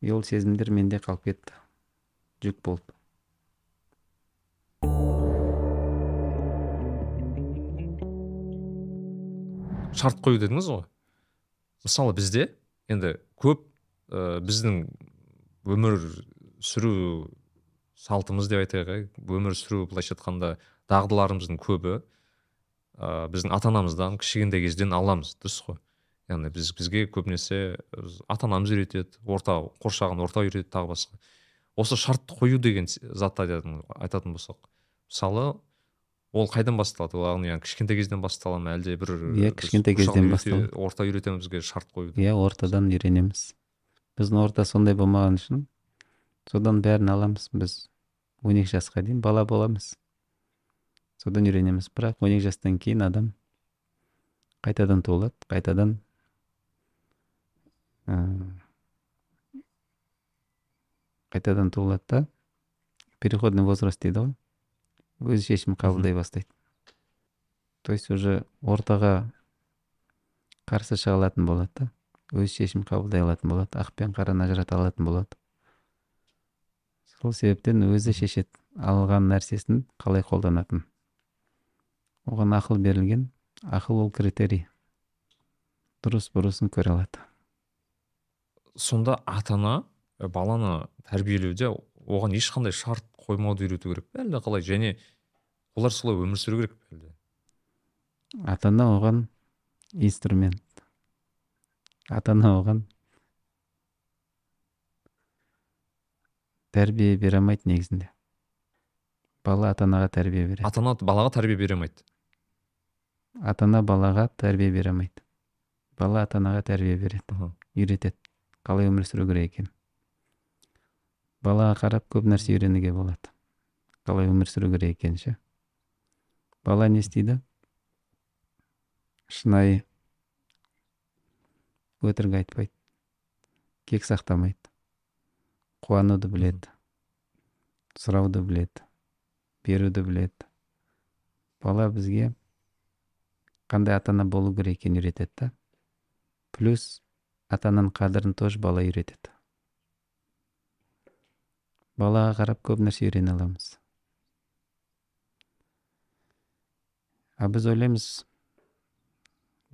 [SPEAKER 1] и ол сезімдер менде қалып кетті. Жүк болды
[SPEAKER 2] шарт қою дедіңіз ғой? Мысалы бізде енді көп ә, біздің өмір сүру салтымыз деп айтайық өмір сүру былайша айтқанда дағдыларымыздың көбі ә, біздің ата анамыздан кішкентай кезден аламыз дұрыс қой. Яғни біз бізге көбінесе ата анамыз үйретеді орта қоршаған орта үйретеді тағы басқа. Осы шартты қою деген затты айтатын айтатын болсақ мысалы ол қайдан басталады? Ол яғни кішкентай кезден бастала ма? Әлде бір
[SPEAKER 1] Иә, кішкентай кезден
[SPEAKER 2] үйрете-
[SPEAKER 1] басталады.
[SPEAKER 2] орта үйретеміз бізге шарт қоюды
[SPEAKER 1] иә ортадан үйренеміз. Біздің орта сондай болмаған үшін содан бәрін аламыз біз. он екі жасқа дейін бала боламыз. Содан үйренеміз. Бірақ он екі жастан кейін адам қайтадан туылады қайтадан ә, қайтадан туылады да переходный возраст дейді ғой. Өз шешім қабылдай бастайды. То есть уже ортаға қарсы шыға алатын болады да. Өз шешім қабылдай алатын болады ақ пен қараны ажырата алатын болады. Сол себептен өзі шешеді алған нәрсесін қалай қолданатын. Оған ақыл берілген ақыл ол критерий. Дұрыс бұрысын көре алады.
[SPEAKER 2] Сонда ата ана баланы тәрбиелеуде оған ешқандай шарт қоймауды үйрету керек. Пе әлде қалай? Және олар солай өмір сүру керек пе әлде
[SPEAKER 1] ата ана оған инструмент. Ата ана оған тәрбие бере алмайды негізінде. Бала ата анаға тәрбие береді.
[SPEAKER 2] Ата ана балаға тәрбие бере алмайды.
[SPEAKER 1] Ата ана балаға тәрбие бере алмайды. Бала ата анаға тәрбие береді. Үйретеді. Қалай өмір сүру керек екенін. Балаға қарап көп нәрсе үйренуге болады. Қалай өмір сүру керек екенін ше бала не істейді? Шынайы. Өтірік айтпайды. Кек сақтамайды. Қуануды біледі. Сұрауды біледі. Беруді біледі. Бала бізге қандай ата ана болу керек екенін үйретеді да. Плюс ата ананың қадірін тоже бала үйретеді. Балаға қарап көп нәрсе үйрене аламыз. А біз ойлаймыз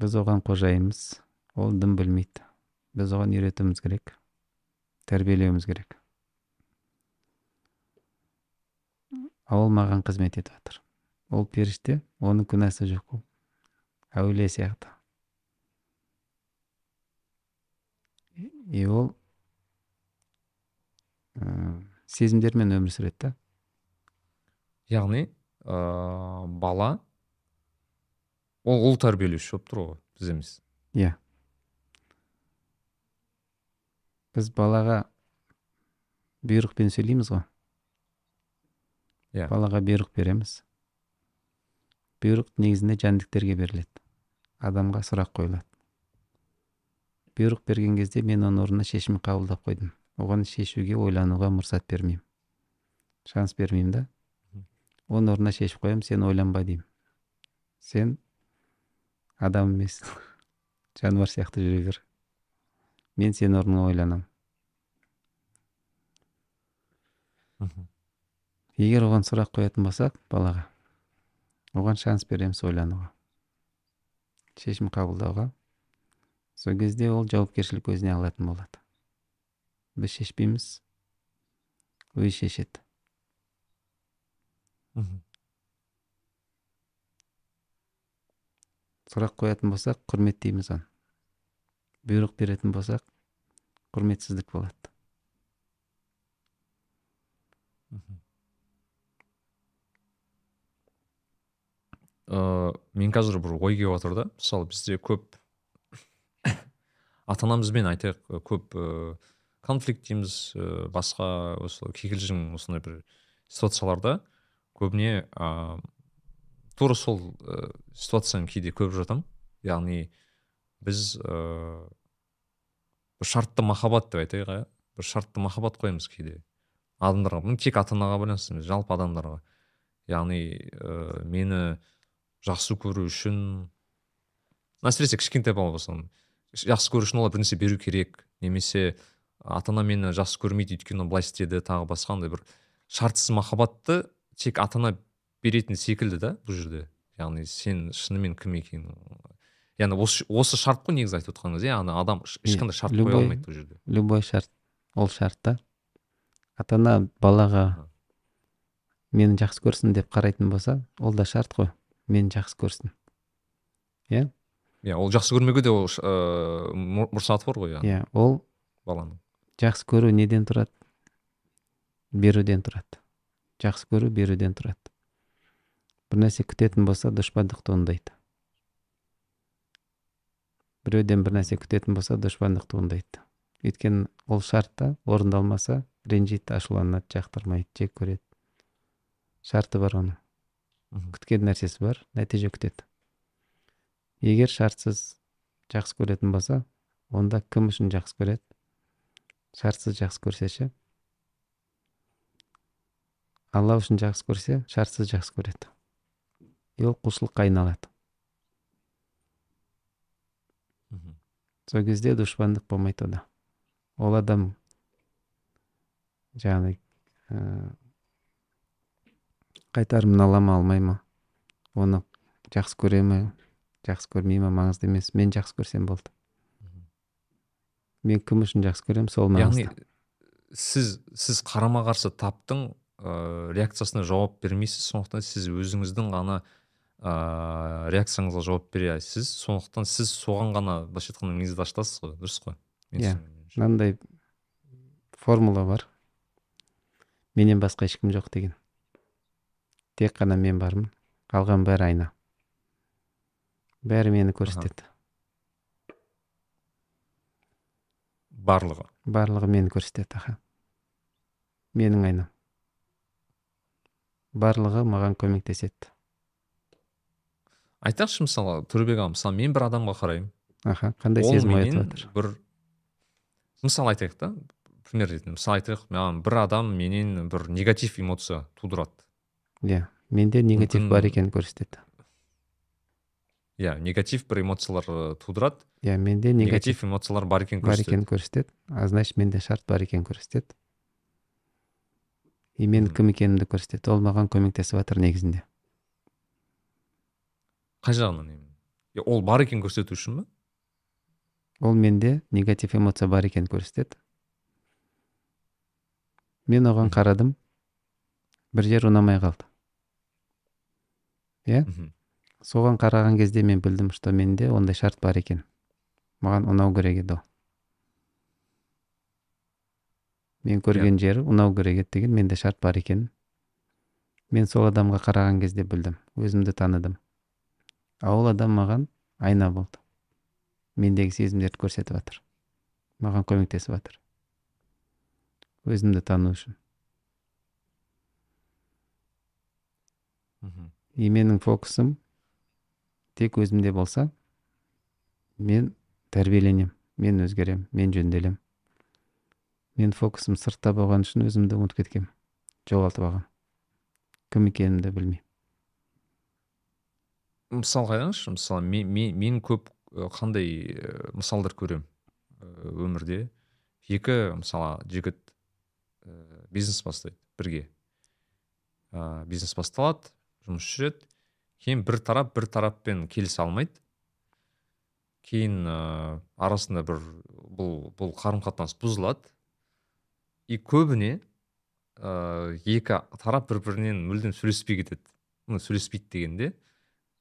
[SPEAKER 1] біз оған қожайынбыз ол дым білмейді. Біз оған үйретуіміз керек тәрбиелеуіміз керек. А ол маған қызмет етіп жатыр. Ол періште оның күнәсі жоқ ол. Әулие сияқты. И ол ә, сезімдермен өмір сүреді да?
[SPEAKER 2] Яғни ә, бала ол ұл тәрбиелеуші болып тұр ғой біз емес.
[SPEAKER 1] Иә. Біз балаға бұйрықпен сөйлейміз ғой.
[SPEAKER 2] Иә.
[SPEAKER 1] балаға бұйрық береміз. Бұйрық негізінде жәндіктерге беріледі. Адамға сұрақ қойылады. Бұйрық берген кезде мен оның орнына шешім қабылдап қойдым. Оған шешуге ойлануға мұрсат бермеймін. Шанс бермеймін да. Оның орнына шешіп қоямын сен ойланба деймін. Сен адам емес жануар сияқты жүре бер. Мен сенің орныңа ойланамын егер оған сұрақ қоятын болсақ балаға оған шанс береміз ойлануға. Шешім қабылдауға. Сол кезде ол жауапкершілік өзіне алатын болады. Біз шешпейміз өзі шешеді сұрақ қоятын болсақ құрметтейміз оны бұйрық беретін болсақ құрметсіздік болады
[SPEAKER 2] ә, мен қазір бір ой келіп жатыр да мысалы бізде көп ата анамызбен айтайық көп ә, конфликт дейміз ә, басқа осы кикілжің осындай бір ситуацияларда. Көбіне ә, тура сол ә, ситуацияны кейде көріп жатамын яғни біз ә, бір шартты махаббат деп айтайық иә. Бір шартты махаббат қоямыз кейде. Адамдарға бұл тек ата анаға байланысты емес жалпы адамдарға. Яғни ә, мені жақсы көру үшін әсіресе кішкентай бала болса жақсы көру үшін олар бір нәрсе беру керек. Немесе ата ана мені жақсы көрмейді өйткені былай істеді тағы басқа андай бір шартсыз махаббатты тек ата ана беретін секілді да бұл жерде. Яғни сен шынымен кім екенің яғни осы, осы шарт қой негізі айтып отырғаныңыз иә ана адам еш- ешқандай шарт қоя алмайды бұл жерде.
[SPEAKER 1] любой шарт ол шарт та. Ата ана балаға мені жақсы көрсін деп қарайтын болса ол да шарт қой мені жақсы көрсін.
[SPEAKER 2] Иә? Ол жақсы көрмеуге де ол ыыы мұр- мұрсаты бар ғой яғни.
[SPEAKER 1] Иә ол
[SPEAKER 2] баланың.
[SPEAKER 1] Жақсы көру неден тұрады? Берүүден тұрады. Жақсы көру берүүден тұрады. Бір нәрсе күтетін болса дұшпандық туындайды біреуден бір нәрсе күтетін болса дұшпандық туындайды өйткені ол шартта орындалмаса ренжиді ашуланады жақтырмайды жек көреді. Шарты бар оның. Күткен нәрсесі бар нәтиже күтеді. Егер шартсыз жақсы көретін болса онда кім үшін жақсы көреді? шартсыз жакшы көрсөчү алла ушуну жакшы көрсө шартсыз жакшы көрөт. И ал кулчулукка айналат.
[SPEAKER 2] Мм
[SPEAKER 1] сол кезде душмандык болмойт ода. Ол адам жанагы э, кайтарымын аламы ала оны жакшы көрөмү жакшы жақсы көрмей ма? Маңызды емес мен жакшы көрсөм болду мен кім үшін жақсы көремін сол
[SPEAKER 2] яғни
[SPEAKER 1] маңызды.
[SPEAKER 2] сіз сіз қарама қарсы таптың ә, реакциясына жауап бермейсіз сондықтан сіз өзіңіздің ғана ә, реакцияңызға жауап бере сондықтан сіз соған ғана былайша айтқанда миыңызды ашытасыз ғой дұрыс қой?
[SPEAKER 1] Иә. мынандай формула бар. Менен басқа ешкім жоқ деген. Тек қана мен бармын. Қалған бәрі айна. Бәрі мені көрсетеді.
[SPEAKER 2] Барлығы.
[SPEAKER 1] Барлығы мені көрсетеді аха. Менің айнам барлығы маған көмектеседі.
[SPEAKER 2] Айтайықшы мысалы төребек аға мысалы мен бір адамға қараймын.
[SPEAKER 1] Аха қандай сезім оятып жатыр?
[SPEAKER 2] бір мысалы айтайық та пример ретінде. Мысалы айтайық маған бір адам менен бір негатив эмоция тудырады.
[SPEAKER 1] Иә менде негатив бар екенін көрсетеді.
[SPEAKER 2] Иә негатив бір эмоциялар ы, тудырады.
[SPEAKER 1] Иә менде негатив
[SPEAKER 2] негатив эмоциялар бар екенін
[SPEAKER 1] бар екенін көрсетеді. а значит менде шарт бар екенін көрсетеді. И
[SPEAKER 2] Мгм.
[SPEAKER 1] кім екенімді көрсетеді. Ол маған көмектесіп жатыр негізінде.
[SPEAKER 2] Қай жағынан ол бар екенін көрсету үшін ба
[SPEAKER 1] ол менде негатив эмоция бар екенін көрсетеді. Мен оған қарадым. Бір жер ұнамай қалды. Иә. Соған қараған кезде мен білдім что менде ондай шарт бар екен. Маған ұнау керек еді ол. Мен көрген жері ұнау керек еді деген менде шарт бар екенін мен сол адамға қараған кезде білдім өзімді таныдым. А ол адам маған айна болды. Мендегі сезімдерді көрсетіп жатыр маған көмектесіп жатыр өзімді тану үшін. И менің фокусым тек өзімде болса мен тәрбиеленем мен өзгерем мен жөнделем. Мен фокусым сыртта болған үшін өзімді ұмытып кеткем жоғалтып алғам кім екенімді білмеймін.
[SPEAKER 2] Мысалға айтыңызшы мысалы мен, мен, мен көп қандай мысалдар көремін өмірде. Екі мысалы жігіт бизнес бастайды бірге. Бизнес басталады жұмыс жүреді. Кейін бір тарап бір тараппен келісе алмайды. Кейін ы, арасында бір бұл бұл қарым қатынас бұзылады. И көбіне ә, екі тарап бір бірінен мүлдем сөйлеспей кетеді. Ну сөйлеспейді дегенде.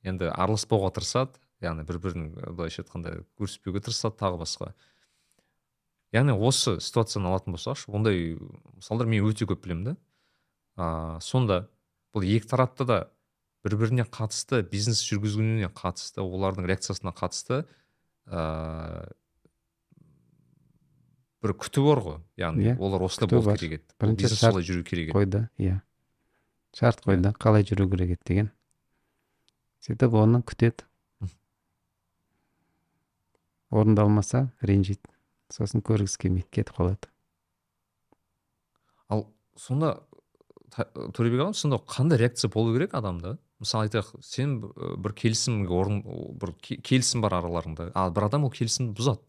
[SPEAKER 2] Енді араласпауға тырысады. Яғни бір бірін і, былайша айтқанда көріспеуге тырысады тағы басқа. Яғни осы ситуацияны алатын болсақшы ондай мысалдар мен өте көп білемін да. А, сонда бұл екі тарапта да бір біріне қатысты бизнес жүргізуіне қатысты олардың реакциясына қатысты ә, бір күту бар ғой. Яғни
[SPEAKER 1] Иә,
[SPEAKER 2] олар осылай болу керек еді.
[SPEAKER 1] Бірінші
[SPEAKER 2] бизнес солай жүру керек еді.
[SPEAKER 1] қойды иә. Шарт қойды қалай жүру керек еді деген. Сөйтіп оны күтеді. Орындалмаса ренжиді. Сосын көргісі келмейді кетіп қалады.
[SPEAKER 2] Ал сонда төлебек аға сонда қандай реакция болу керек адамда? Мысалы айтайық сен бір келісімге орын бір ке- келісім бар араларыңда. Ал бір адам ол келісімді бұзады.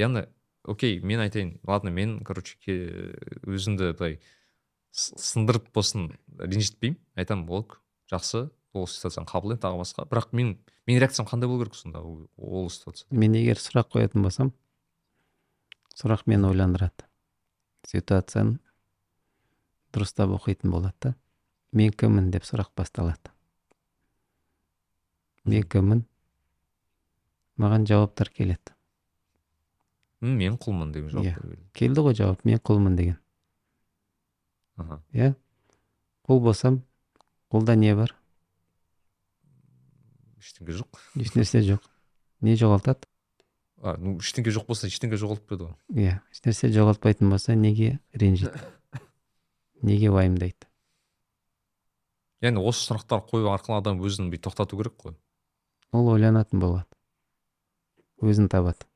[SPEAKER 2] Яғни окей мен айтайын ладно мен короче өзімді былай сындырып болсын ренжітпеймін. Айтамын ок жақсы ол ситуацияны қабылдаймын тағы басқа. Бірақ мен менің реакциям қандай болу керек сонда ол, ол ситуация?
[SPEAKER 1] Мен егер сұрақ қоятын болсам сұрақ мені ойландырады. Ситуацияны дұрыстап оқитын болады да. Мен кіммін деп сұрақ басталады. Мен кіммін маған жауаптар келеді.
[SPEAKER 2] Мен құлмын деген жауап керек.
[SPEAKER 1] келді ғой жауап мен құлмын деген. Иә. Құл болсам құлда не бар?
[SPEAKER 2] Ештеңе жоқ.
[SPEAKER 1] Ешнәрсе жоқ. Не жоғалтады?
[SPEAKER 2] А, ну ештеңе жоқ болса ештеңе жоғалтпайды ғой?
[SPEAKER 1] Иә. Ешнәрсе жоғалтпайтын болса неге ренжиді неге уайымдайды?
[SPEAKER 2] Яғни осы сұрақтар қою арқылы адам өзін бүйтіп тоқтату керек қой.
[SPEAKER 1] Ол ойланатын болады. Өзін табады.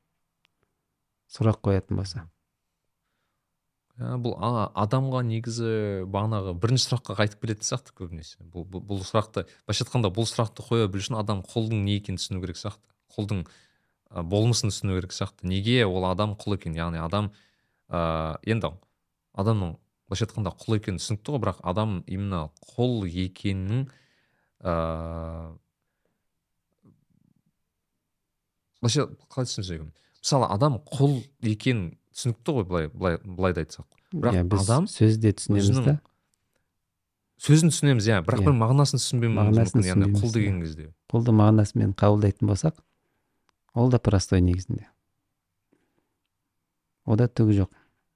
[SPEAKER 1] Сұрақ қоятын болса.
[SPEAKER 2] Ә, бұл а, адамға негізі бағанағы бірінші сұраққа қайтып келетін сияқты көбінесе. Бұл, бұл, бұл сұрақты былайша айтқанда бұл сұрақты қоя білу үшін адам құлдың не екенін түсіну керек сияқты. Құлдың ә, болмысын түсіну керек сияқты. Неге ол адам құл екен? Яғни адам ә, енді адамның былайша айтқанда құл екені түсінікті ғой бірақ адам именно құл екенін ыыы былайша қалай түсіндірсек мысалы адам құл екенін түсінікті ғой былай былай былай да айтсақ. бірақ
[SPEAKER 1] иә біз
[SPEAKER 2] адам
[SPEAKER 1] сөзде түсінеміз
[SPEAKER 2] өзінің
[SPEAKER 1] да.
[SPEAKER 2] сөзін түсінеміз иә бірақ
[SPEAKER 1] Иә.
[SPEAKER 2] бір мағынасын түсінбеуіміз
[SPEAKER 1] Мағынасын
[SPEAKER 2] мүмкін яғни құл деген
[SPEAKER 1] иә.
[SPEAKER 2] кезде.
[SPEAKER 1] Құлды мағынасымен қабылдайтын болсақ ол да простой негізінде. Ода түгі жоқ.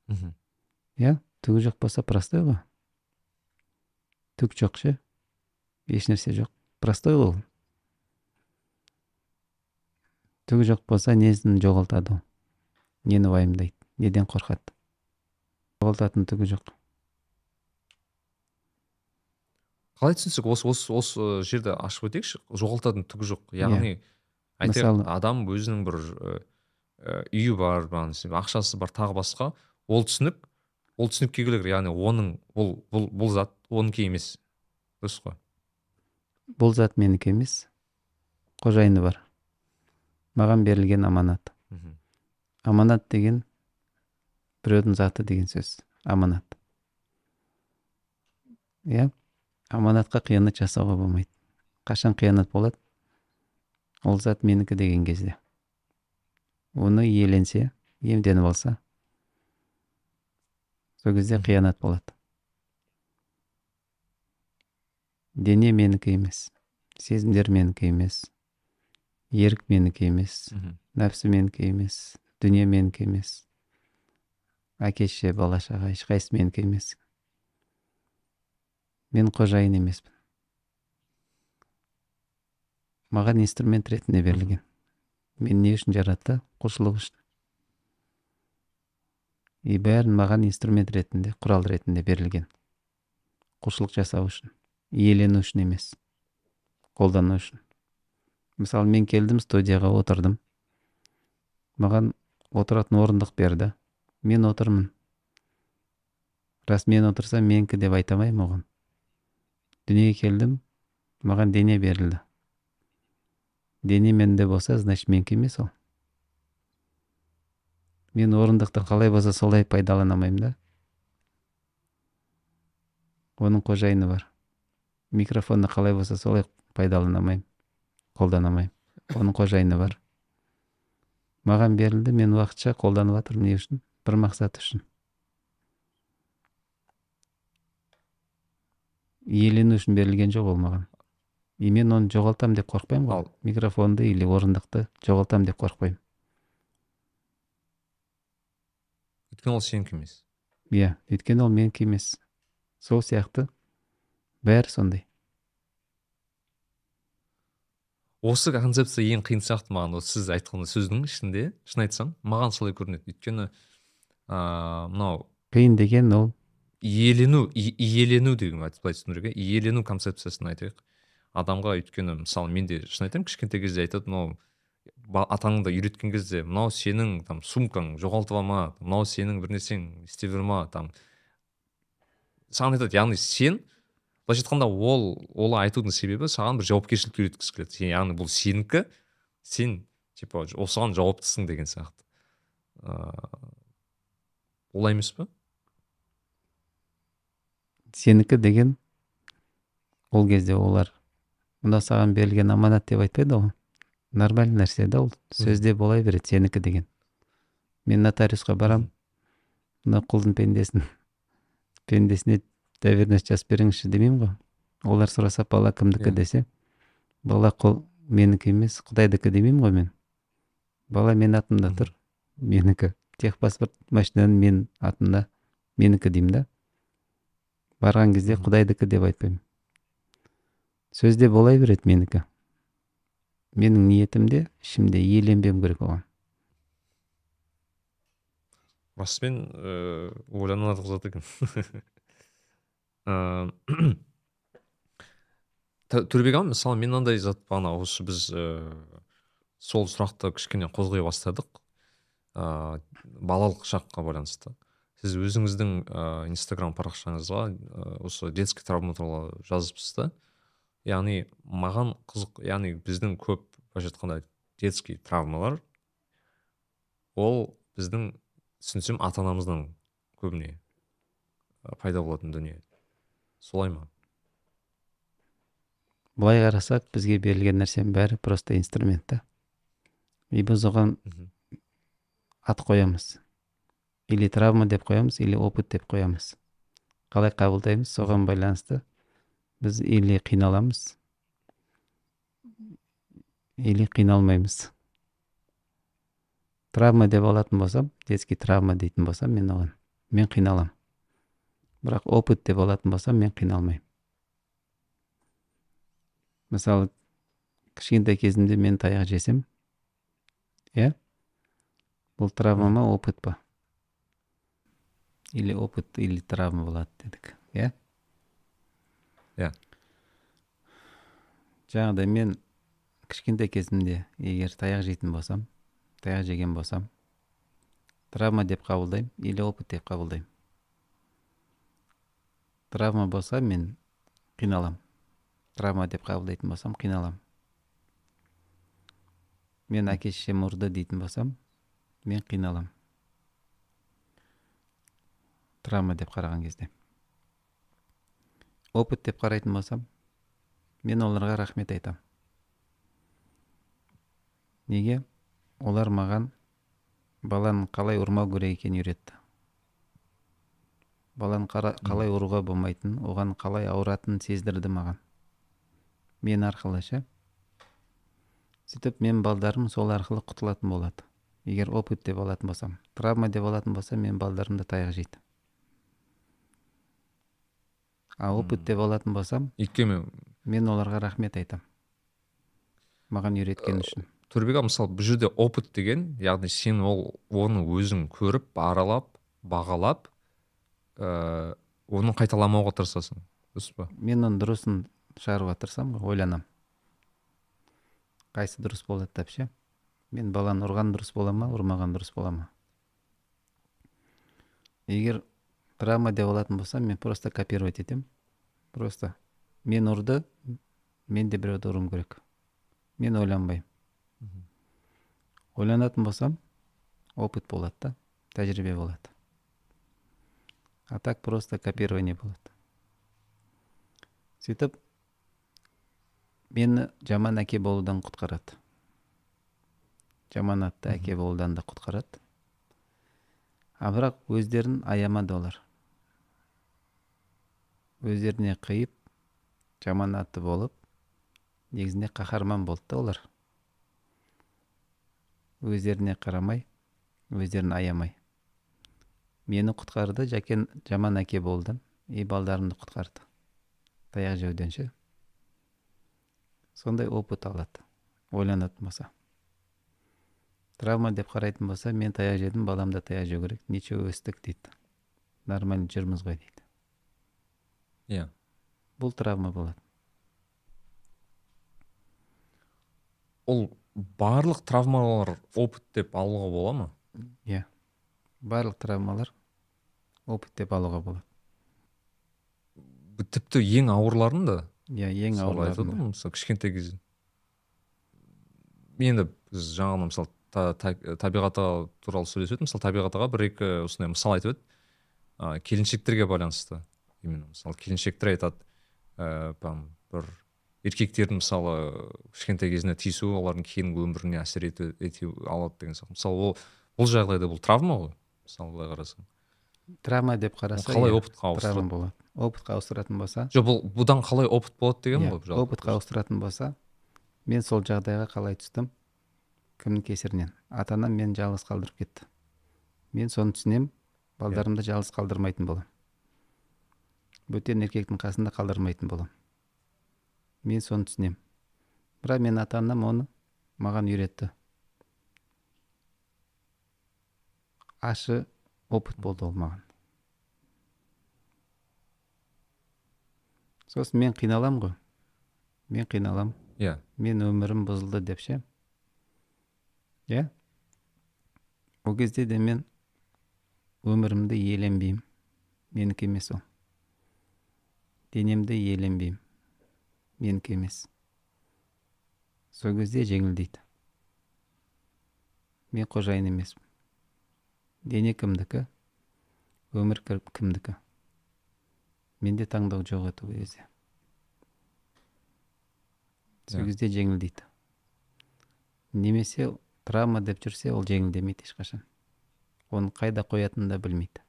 [SPEAKER 2] Мхм.
[SPEAKER 1] Иә? Түгі жоқ болса простой ғой. Түк жоқ ше? Ешнәрсе жоқ. Простой ғой ол. Түгі жоқ болса несін жоғалтады ол? Нені уайымдайды? Неден қорқады? Жоғалтатын түгі жоқ.
[SPEAKER 2] Қалай түсінсек осы осы осы жерді ашып өтейікші. Жоғалтатын түгі жоқ. Яғни айтайық
[SPEAKER 1] Мысалы-
[SPEAKER 2] адам өзінің бір үйі бар ақшасы бар тағы басқа. Ол түсінік ол түсінікке келу керек яғни оның бұл бұл бұл зат оныкі емес. Дұрыс қой.
[SPEAKER 1] Бұл зат менікі емес. Қожайыны бар. Маған берілген аманат. Аманат деген біреудің заты деген сөз. Аманат. Иә? Аманатқа қиянат жасауға болмайды. Қашан қиянат болады? Ол зат менікі деген кезде. Оны иеленсе иемденіп алса сол кезде қиянат болады. Дене менікі емес сезімдер менікі емес ерік менікі емес нәпсі менікі емес дүние менікі емес әке шеше бала шаға ешқайсысы менікі емес. Мен қожайын емеспін. Маған инструмент ретінде берілген. Мен не үшін жаратты? Құлшылық үшін. И бәрін маған инструмент ретінде құрал ретінде берілген. Құлшылық жасау үшін иелену үшін емес қолдану үшін. Мысалы мен келдім студияға отырдым. Маған отыратын орындық берді. Мен отырмын рас мен отырсам менікі деп айта алмаймын оған. Дүниеге келдім маған дене берілді. Дене менде болса значит менікі емес ол мен орындықты қалай болса солай пайдалана алмаймын да. Оның қожайыны бар. Микрофонды қалай болса солай пайдалана алмаймын қолдана алмаймын оның қожайыны бар. Маған берілді мен уақытша қолданып жатырмын не үшін? Бір мақсат үшін. Иелену үшін берілген жоқ ол маған. И мен оны жоғалтамын деп қорықпаймын ғой. Микрофонды или орындықты жоғалтамын деп қорықпаймын.
[SPEAKER 2] Өйткені ол сенікі емес.
[SPEAKER 1] Иә өйткені ол менікі емес. Сол сияқты. Бәрі сондай.
[SPEAKER 2] Осы концепция ең қиын сияқты маған. Осы сіз айтқан сөздің ішінде шын айтсам маған солай көрінеді. Өйткені ыыы мынау
[SPEAKER 1] қиын деген ол.
[SPEAKER 2] иелену иелену деген былай түсіндіру керек иә. Иелену концепциясын айтайық. Адамға өйткені мысалы мен де шын айтамын кішкентай кезде айтады мынау атаңды үйреткен кезде мынау сенің там сумкаң жоғалтып алма мынау сенің бір нәрсең істеп жүрме там. Саған айтады яғни сен былайша айтқанда ол олай айтудың себебі саған бір жауапкершілікті үйреткісі келеді. Сен яғни бұл сенікі сен типа осыған жауаптысың деген сияқты. Ыыы олай емес па
[SPEAKER 1] сенікі деген ол кезде олар мынау саған берілген аманат деп айтпайды ғой. Нормальный нәрсе да ол. Сөзде бола береді сенікі деген. Мен нотариусқа барам. Мына құлдың пендесін. Пендесіне доверенность жазып беріңізші демеймін ғой. Олар сұраса бала кімдікі
[SPEAKER 2] Иә.
[SPEAKER 1] десе бала құл менікі емес құдайдікі демеймін ғой мен. Бала менің атымда тұр менікі. Техпаспорт машинаның менің атымда менікі деймін да. Барған кезде құдайдікі деп айтпаймын. Сөзде бола береді менікі? Менің ниетімде ішімде иеленбеуім керек оған.
[SPEAKER 2] Расымен ыыы ойланарлық зат екен. Төрбек аға мысалы мен мынандай зат бағана осы біз ыыы сол сұрақты кішкене қозғай бастадық. Ыыы балалық шаққа байланысты. Сіз өзіңіздің ыыы инстаграм парақшаңызға осы детский травма туралы жазыпсыз да. Яғни маған қызық яғни біздің көп былайша айтқанда детский травмалар ол біздің түсінсем ата анамыздан көбіне пайда болатын дүние. Солай ма?
[SPEAKER 1] Былай қарасақ бізге берілген нәрсенің бәрі просто инструмент та. И біз оған ат қоямыз. Или травма деп қоямыз или опыт деп қоямыз. Қалай қабылдаймыз соған байланысты біз или қиналамыз или қиналмаймыз травма деп алатын болсам детский травма дейтін болсам мен оған мен қиналам бірақ опыт деп алатын болсам мен қиналмаймын. Мысалы кішкентай кезімде мен таяқ жесем иә? Бұл травма ма опыт па? Или опыт или травма болады дедік иә?
[SPEAKER 2] Иә.
[SPEAKER 1] Жаңағыдай мен кішкентай кезімде егер таяқ жейтін болсам таяқ жеген болсам травма деп қабылдаймын или опыт деп қабылдаймын. Травма болса мен қиналам травма деп қабылдайтын болсам қиналам мен әке шешем ұрды дейтін болсам мен қиналам травма деп қараған кезде. Опыт деп қарайтын болсам мен оларға рахмет айтам. Неге? Олар маған баланы қалай ұрмау керек екенін үйретті. Баланы қалай ұруға болмайтынын оған қалай ауыратынын сездірді маған. Мен арқылы ше сөйтіп мен балдарым сол арқылы құтылатын болады. Егер опыт деп алатын болсам травма деп алатын болсам мен балдарым да таяқ жейді. А опыт деп алатын болсам
[SPEAKER 2] өйткені
[SPEAKER 1] мен оларға рахмет айтам. Маған үйреткен үшін.
[SPEAKER 2] Төрбек мысалы бұл жерде опыт деген яғни сен ол оны өзің көріп аралап бағалап ыыы оны қайталамауға тырысасың. Дұрыс па?
[SPEAKER 1] Мен оның дұрысын шығаруға тырысамын ғой ойланамын қайсы дұрыс болады деп ше? Мен баланы ұрған дұрыс бола ма ұрмаған дұрыс бола ма? Егер травма деп алатын болсам мен просто копировать етемін. Просто мен ұрды мен де біреуді ұруым керек. Мен ойланбаймын. Ойланатын болсам опыт болады да тәжірибе болады. А так просто копирование болады. Сөйтіп мені жаман әке болудан құтқарады. Жаман атты әке болудан да құтқарады. А бірақ өздерін аямады олар. Өздеріне қиып жаман атты болып негізінде қаһарман болды да олар. Өздеріне қарамай өздерін аямай. Мені құтқарды жәкен жаман әке болудан и балдарымды құтқарды. Таяқ жеуден ше сондай опыт алады ойланатын болса. Травма деп қарайтын болса мен таяқ жедім балам да таяқ жеу керек ничего өстік дейді. Нормально жүрміз ғой дейді.
[SPEAKER 2] Иә.
[SPEAKER 1] Бұл травма болады.
[SPEAKER 2] Ол барлық травмалар опыт деп алуға бола ма?
[SPEAKER 1] Иә. Барлық травмалар опыт деп алуға болады.
[SPEAKER 2] Тіпті ең ауырларын да?
[SPEAKER 1] Иә ең ауырларын
[SPEAKER 2] ғой мысалы кішкентай кезде. Енді біз жаңағыда мысалы табиғат аға туралы сөйлесіп едік мысалы табиғат аға бір екі осындай мысал айтып еді. Келіншектерге байланысты. Именно мысалы келіншектер айтады ә, бір еркектердің мысалы кішкентай кезінде тиісуі олардың кейінгі өміріне әсер ете, ете алады деген сияқты мысалы ол бұл жағдайда бұл травма ғой мысалы былай қарасаң.
[SPEAKER 1] Травма деп қараса
[SPEAKER 2] қалай
[SPEAKER 1] иә,
[SPEAKER 2] опытқа ауыстырады?
[SPEAKER 1] болады. Опытқа ауыстыратын болса?
[SPEAKER 2] Жоқ бұл бұдан қалай опыт болады деген
[SPEAKER 1] иә,
[SPEAKER 2] ғой жалпы.
[SPEAKER 1] опытқа ауыстыратын болса мен сол жағдайға қалай түстім? Кімнің кесірінен? Ата анам мені жалғыз қалдырып кетті. Мен соны түсінемін балдарымды жалғыз қалдырмайтын боламын бөтен еркектің қасында қалдырмайтын боламын мен соны түсінемін бірақ мен ата анам оны маған үйретті. Ащы опыт болды ол маған. Сосын мен қиналамын ғой. Мен қиналамын
[SPEAKER 2] иә.
[SPEAKER 1] Мен өмірім бұзылды деп ше иә? Ол кезде де мен өмірімді иеленбеймін. Менікі емес ол. Денемді иеленбеймін. Менікі емес. Сол кезде жеңілдейді. Мен қожайын емеспін. Дене кімдікі? Өмір кімдікі? Менде таңдау жоқ еді ол кезде. Сол кезде жеңілдейді. Немесе травма деп жүрсе ол жеңілдемейді ешқашан. Оны қайда қоятынын да білмейді.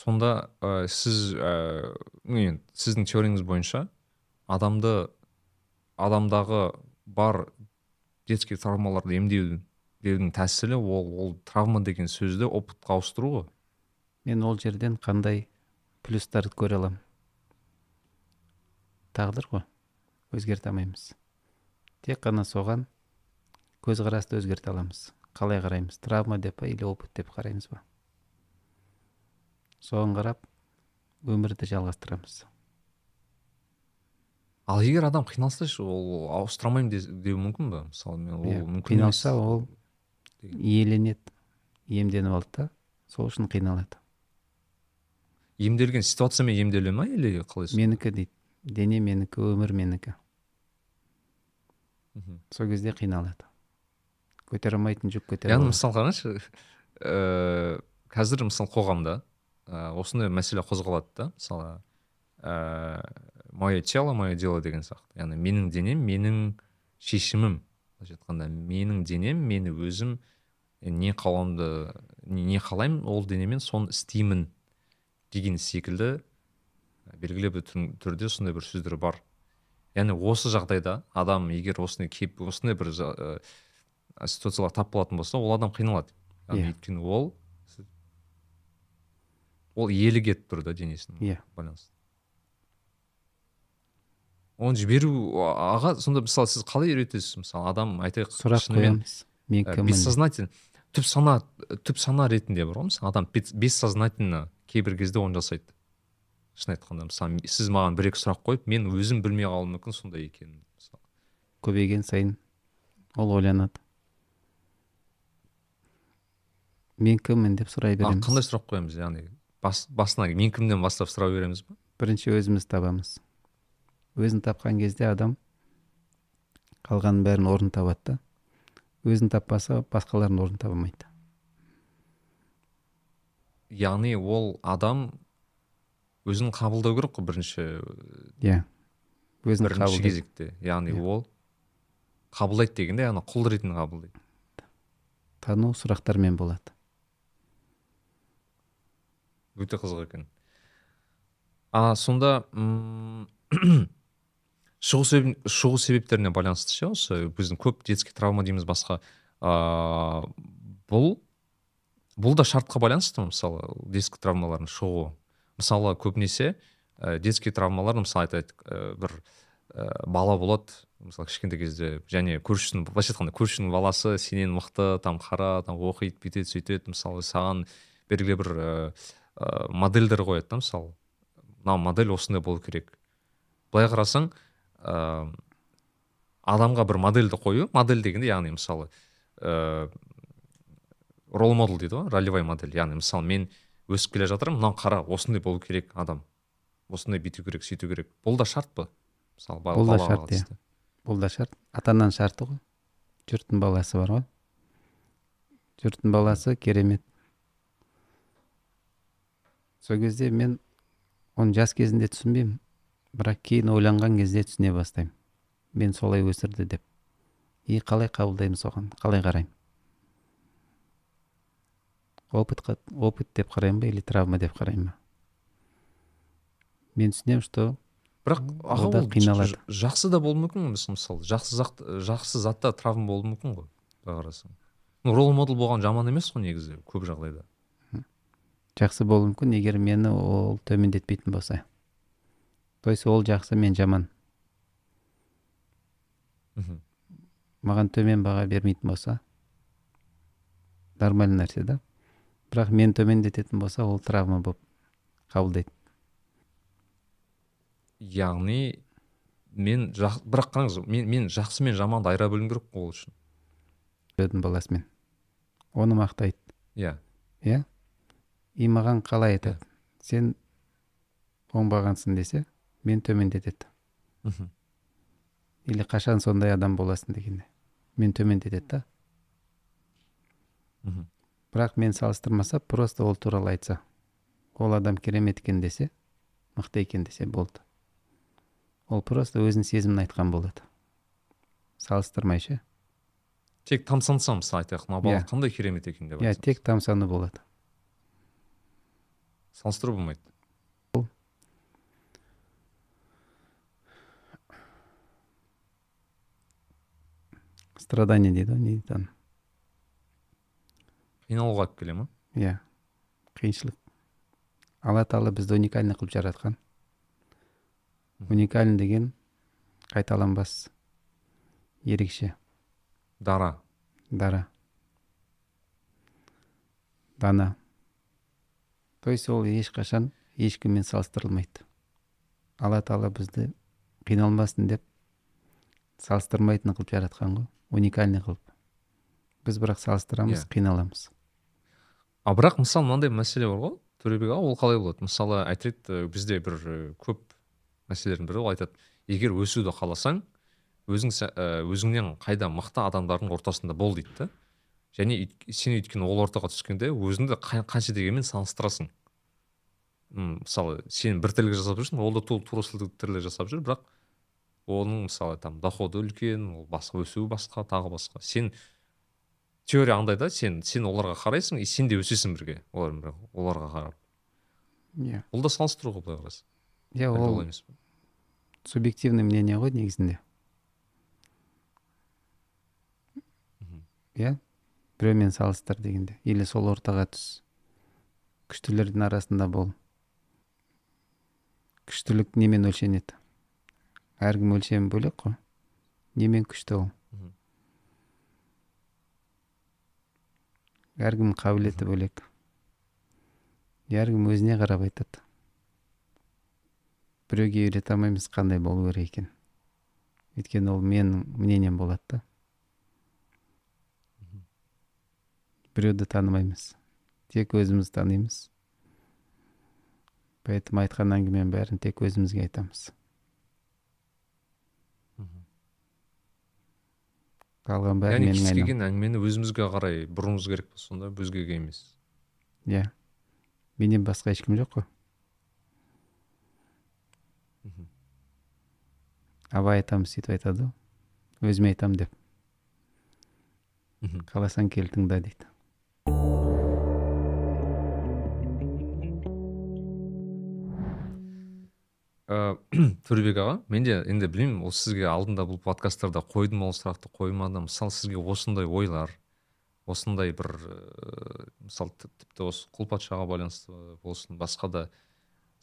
[SPEAKER 2] Сонда ә, сіз ә, сіздің теорияңыз бойынша адамды адамдағы бар детский травмаларды емдеудің деудің тәсілі ол ол травма деген сөзді опытқа ауыстыру ғой.
[SPEAKER 1] Мен ол жерден қандай плюстарды көре аламын тағдыр ғой өзгерте алмаймыз. Тек қана соған көзқарасты өзгерте аламыз. Қалай қараймыз? Травма деп па или опыт деп қараймыз ба? Соған қарап өмірді жалғастырамыз.
[SPEAKER 2] Ал егер адам қиналса ше ол ауыстыра алмаймын де- деуі мүмкін ба мысалы мен ол
[SPEAKER 1] Иә,
[SPEAKER 2] мүмкін
[SPEAKER 1] қиналса ол иеленеді иемденіп алды да сол үшін қиналады.
[SPEAKER 2] Емделген ситуациямен емделе ма или қалай
[SPEAKER 1] менікі дейді дене менікі өмір менікі.
[SPEAKER 2] Мгм.
[SPEAKER 1] сол кезде қиналады. Көтере алмайтын жүк көтере
[SPEAKER 2] яғни мысалы қараңызшы ііі қазір мысалы қоғамда ә, осындай мәселе қозғалады да мысалы ііі мое тело мое дело деген сияқты. Яғни менің денем менің шешімім. былайша айтқанда менің денем мені өзім не қалауымды не қалаймын ол денемен соны істеймін деген секілді белгілі бір түр- түрде сондай бір сөздер бар. Яғни осы жағдайда адам егер осындай кейіп осындай бір ә, ситуациялар тап болатын болса ол адам қиналады. Яғни
[SPEAKER 1] Иә.
[SPEAKER 2] өйткені ол ол иелік етіп тұр да денесіне
[SPEAKER 1] Иә.
[SPEAKER 2] байланысты оны жіберу аға сонда мысалы сіз қалай үйретесіз? Мысалы адам айтайық
[SPEAKER 1] сұрақ қоямыз. мен
[SPEAKER 2] ә,
[SPEAKER 1] кіммін?
[SPEAKER 2] бессознательно түп сана түп сана ретінде бар ғой мысалы адам бес- бессознательно кейбір кезде оны жасайды. Шын айтқанда мысалы сіз маған бір екі сұрақ қойып мен өзім білмей қалуым мүмкін сондай екенін мысалы.
[SPEAKER 1] Көбейген сайын ол ойланады. Мен кіммін деп сұрай береміз.
[SPEAKER 2] қандай сұрақ қоямыз яғни? Бас, басына мен кімнен бастап сұрай береміз ба?
[SPEAKER 1] Бірінші өзіміз табамыз. Өзін тапқан кезде адам қалғанның бәрін орын табады да. Өзін таппаса басқалардың орнын таба алмайды
[SPEAKER 2] яғни ол адам өзін қабылдау керек қой бірінші
[SPEAKER 1] иә. Өзін
[SPEAKER 2] бірінші
[SPEAKER 1] қабылдайды
[SPEAKER 2] кезекте. Яғни
[SPEAKER 1] Иә.
[SPEAKER 2] ол қабылдайды дегенде яғни құл ретінде қабылдайды.
[SPEAKER 1] Тану сұрақтармен болады.
[SPEAKER 2] Өте қызық екен. А сонда шығу, себеп, шығу себептеріне байланысты ше осы? Біздің көп детский травма дейміз басқа. А, бұл бұл да шартқа байланысты мысалы детский травмалардың шығуы? Мысалы көбінесе ә, детский травмалар мысалы айтайық ә, бір ә, бала болады мысалы кішкентай кезде және көршісінің былайша айтқанда көршінің баласы сенен мықты там қара там оқиды бүйтеді сөйтеді мысалы саған белгілі бір ә, модельдер қояды да мысалы. Мынау модель осындай болу керек. Былай қарасаң ә, адамға бір модельді қою модель дегенде яғни мысалы ә, рол модел дейді ғой ролевой модель. Яғни мысалы мен өсіп келе жатырмын мынау қара осындай болу керек адам. Осындай бүйту керек сөйту керек. Бұл да шарт па? Мысалы ба-
[SPEAKER 1] Бұл да шарт, иә. бұл да шарт. Ата ананың шарты ғой. Жұрттың баласы бар ғой. Жұрттың баласы керемет. Сол кезде мен оны жас кезінде түсінбеймін. Бірақ кейін ойланған кезде түсіне бастаймын. Мен солай өсірді деп. И қалай қабылдаймын соған? Қалай қараймын? Опыт опыт деп қараймын ба или травма деп қараймын ба? Мен түсінемін что
[SPEAKER 2] бірақ аға
[SPEAKER 1] қиналады.
[SPEAKER 2] жақсы да болуы мүмкін ғой мыс- мысалы жақсы зат жақсы затта травма болуы мүмкін ғой. Былай қарасаң. Ну рол модел болған жаман емес қой негізі көп жағдайда.
[SPEAKER 1] Жақсы болуы мүмкін егер мені ол төмендетпейтін болса. То есть ол жақсы мен жаман.
[SPEAKER 2] Мхм.
[SPEAKER 1] Маған төмен баға бермейтін болса нормальный нәрсе да. Бірақ мені төмендететін болса ол травма болып қабылдайды.
[SPEAKER 2] Яғни мен жақ, бірақ қараңыз мен, мен жақсы мен жаманды айыра білуім керек қой ол үшін.
[SPEAKER 1] Баласымен. Оны мақтайды.
[SPEAKER 2] Иә.
[SPEAKER 1] Иә? И маған қалай айтады? Сен оңбағансың десе мен төмендетеді.
[SPEAKER 2] Мхм.
[SPEAKER 1] Или қашан сондай адам боласың дегенде мен төмендетеді да.
[SPEAKER 2] Мхм.
[SPEAKER 1] Бірақ мен салыстырмаса просто ол туралы айтса ол адам керемет екен десе мықты екен десе болды. Ол просто өзінің сезімін айтқан болады. Салыстырмай ше?
[SPEAKER 2] Тек тамсанса мысалы айтайық мына бала
[SPEAKER 1] Иә.
[SPEAKER 2] қандай керемет екен деп
[SPEAKER 1] иә тек тамсану болады.
[SPEAKER 2] Салыстыру болмайды.
[SPEAKER 1] Страдание дейді ғой не оны?
[SPEAKER 2] Қиналуға алып келе ма
[SPEAKER 1] иә. Қиыншылық. Алла тағала бізді уникальный қылып жаратқан. Уникальный деген қайталанбас. Ерекше.
[SPEAKER 2] Дара.
[SPEAKER 1] Дара. Дана. То есть ол ешқашан ешкіммен салыстырылмайды. Алла тағала бізді қиналмасын деп салыстырмайтын қылып жаратқан ғой уникальный қылып. Біз бірақ салыстырамыз
[SPEAKER 2] Иә.
[SPEAKER 1] қиналамыз.
[SPEAKER 2] А бірақ мысалы мынандай мәселе бар ғой төребек аға ол қалай болады? Мысалы айтады бізде бір көп мәселелердің бірі ол айтады егер өсуді қаласаң өзің өзіңнен қайда мықты адамдардың ортасында бол дейді да. Және үйт- сен өйткені ол ортаға түскенде өзіңді қа- қанша дегенмен салыстырасың. М, мысалы сен бір тірлік жасап жүрсің ол да ту- тура сол тірлік жасап жүр бірақ оның мысалы там доходы үлкен ол басқа өсуі басқа тағы басқа. Сен теория андай да сен сен оларға қарайсың и сен де өсесің бірге бірге, оларға қарап.
[SPEAKER 1] Иә.
[SPEAKER 2] Ол да салыстыру ғой былай қарасаң
[SPEAKER 1] иә
[SPEAKER 2] әлде
[SPEAKER 1] ол
[SPEAKER 2] емес
[SPEAKER 1] субъективный мнение ғой негізінде. Иә? Біреумен салыстыр дегенде. Или сол ортаға түс. Күштілердің арасында бол. Күштілік немен өлшенеді? Әркім өлшемі бөлек қой. Немен күшті ол? Әркімнің қабілеті бөлек. Әркім өзіне қарап айтады. Біреуге үйрете алмаймыз қандай болу керек екен. Өйткені ол менің мнением болады да. Біреуді танымаймыз. Тек өзімізді танимыз. Поэтому айтқан әңгіменің бәрін тек өзімізге айтамыз. Қалған бәрі
[SPEAKER 2] яғни
[SPEAKER 1] менің
[SPEAKER 2] кез келген әңгімені өзімізге қарай бұруымыз керек па сонда өзгеге емес.
[SPEAKER 1] Иә. Менен басқа ешкім жоқ қой. Абай атамыз сөйтіп айтады. Ғой өзіме айтамын деп. Қаласаң кел тыңда дейді.
[SPEAKER 2] төребек аға мен де енді білмеймін ол сізге алдында бұл подкасттарда қойдым ол сұрақты қоймадым мысалы сізге осындай ойлар осындай бір ыыы, мысалы тіп- тіпті осы құлпатшаға байланысты болсын басқа да